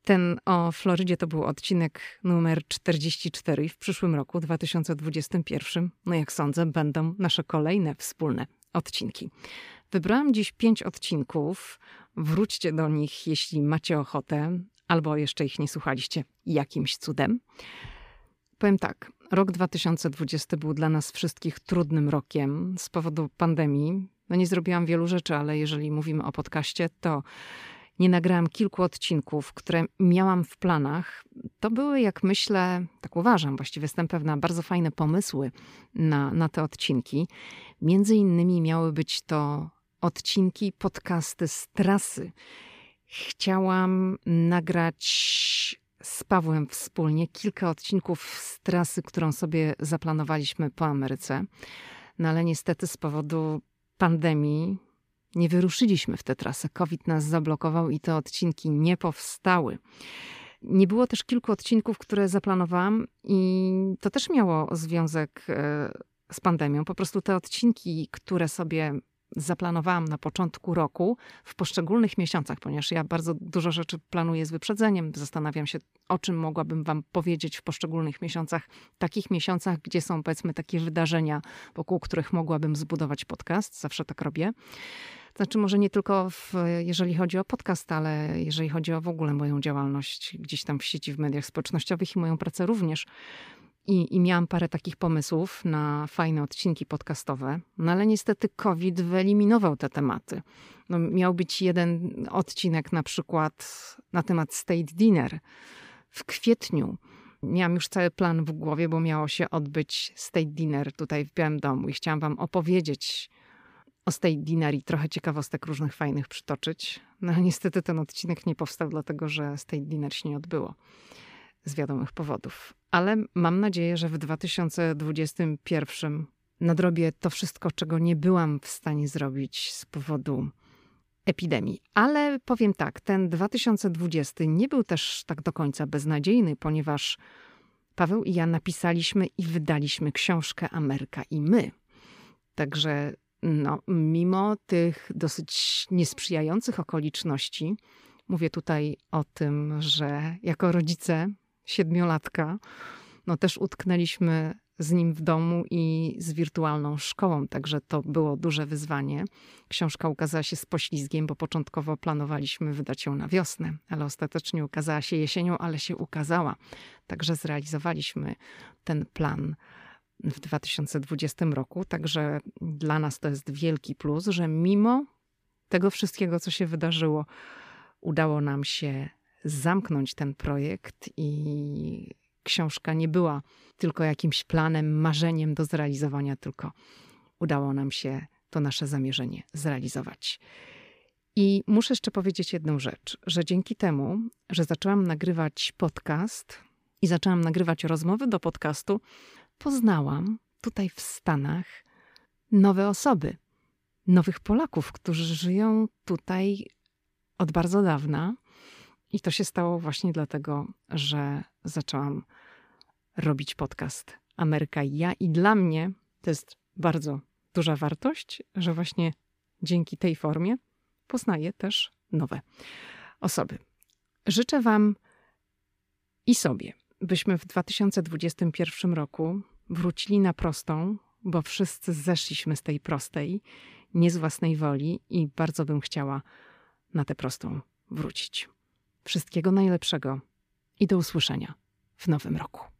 [SPEAKER 1] Ten o Florydzie to był odcinek numer 44 i w przyszłym roku, 2021, no jak sądzę, będą nasze kolejne wspólne odcinki. Wybrałam dziś pięć odcinków. Wróćcie do nich, jeśli macie ochotę, albo jeszcze ich nie słuchaliście jakimś cudem. Powiem tak, rok 2020 był dla nas wszystkich trudnym rokiem z powodu pandemii. No nie zrobiłam wielu rzeczy, ale jeżeli mówimy o podcaście, to nie nagrałam kilku odcinków, które miałam w planach. To były, jak myślę, tak uważam, właściwie jestem pewna, bardzo fajne pomysły na, na te odcinki. Między innymi miały być to odcinki, podcasty z trasy. Chciałam nagrać z Pawłem wspólnie kilka odcinków z trasy, którą sobie zaplanowaliśmy po Ameryce. No ale niestety z powodu pandemii nie wyruszyliśmy w tę trasę. COVID nas zablokował i te odcinki nie powstały. Nie było też kilku odcinków, które zaplanowałam, i to też miało związek e, z pandemią. Po prostu te odcinki, które sobie zaplanowałam na początku roku, w poszczególnych miesiącach, ponieważ ja bardzo dużo rzeczy planuję z wyprzedzeniem. Zastanawiam się, o czym mogłabym Wam powiedzieć w poszczególnych miesiącach, takich miesiącach, gdzie są powiedzmy takie wydarzenia, wokół których mogłabym zbudować podcast. Zawsze tak robię. Znaczy, może nie tylko w, jeżeli chodzi o podcast, ale jeżeli chodzi o w ogóle moją działalność gdzieś tam w sieci, w mediach społecznościowych i moją pracę również. I, I miałam parę takich pomysłów na fajne odcinki podcastowe, no ale niestety COVID wyeliminował te tematy. No, miał być jeden odcinek na przykład na temat State Dinner w kwietniu. Miałam już cały plan w głowie, bo miało się odbyć State Dinner tutaj w Białym Domu i chciałam wam opowiedzieć o State Dinner i trochę ciekawostek różnych fajnych przytoczyć. No ale niestety ten odcinek nie powstał, dlatego że State Dinner się nie odbyło z wiadomych powodów. Ale mam nadzieję, że w 2021 nadrobię to wszystko, czego nie byłam w stanie zrobić z powodu epidemii. Ale powiem tak, ten 2020 nie był też tak do końca beznadziejny, ponieważ Paweł i ja napisaliśmy i wydaliśmy książkę Ameryka i my. Także no, mimo tych dosyć niesprzyjających okoliczności, Mówię tutaj o tym, że jako rodzice siedmiolatka, no też utknęliśmy z nim w domu i z wirtualną szkołą, także to było duże wyzwanie. Książka ukazała się z poślizgiem, bo początkowo planowaliśmy wydać ją na wiosnę, ale ostatecznie ukazała się jesienią, ale się ukazała. Także zrealizowaliśmy ten plan w 2020 roku, także dla nas to jest wielki plus, że mimo tego wszystkiego, co się wydarzyło, udało nam się zamknąć ten projekt i książka nie była tylko jakimś planem, marzeniem do zrealizowania, tylko udało nam się to nasze zamierzenie zrealizować. I muszę jeszcze powiedzieć jedną rzecz, że dzięki temu, że zaczęłam nagrywać podcast i zaczęłam nagrywać rozmowy do podcastu, poznałam tutaj w Stanach nowe osoby, nowych Polaków, którzy żyją tutaj od bardzo dawna. I to się stało właśnie dlatego, że zaczęłam robić podcast Ameryka i ja. I dla mnie to jest bardzo duża wartość, że właśnie dzięki tej formie poznaję też nowe osoby. Życzę Wam i sobie, byśmy w 2021 roku wrócili na prostą, bo wszyscy zeszliśmy z tej prostej, nie z własnej woli i bardzo bym chciała na tę prostą wrócić. Wszystkiego najlepszego i do usłyszenia w nowym roku.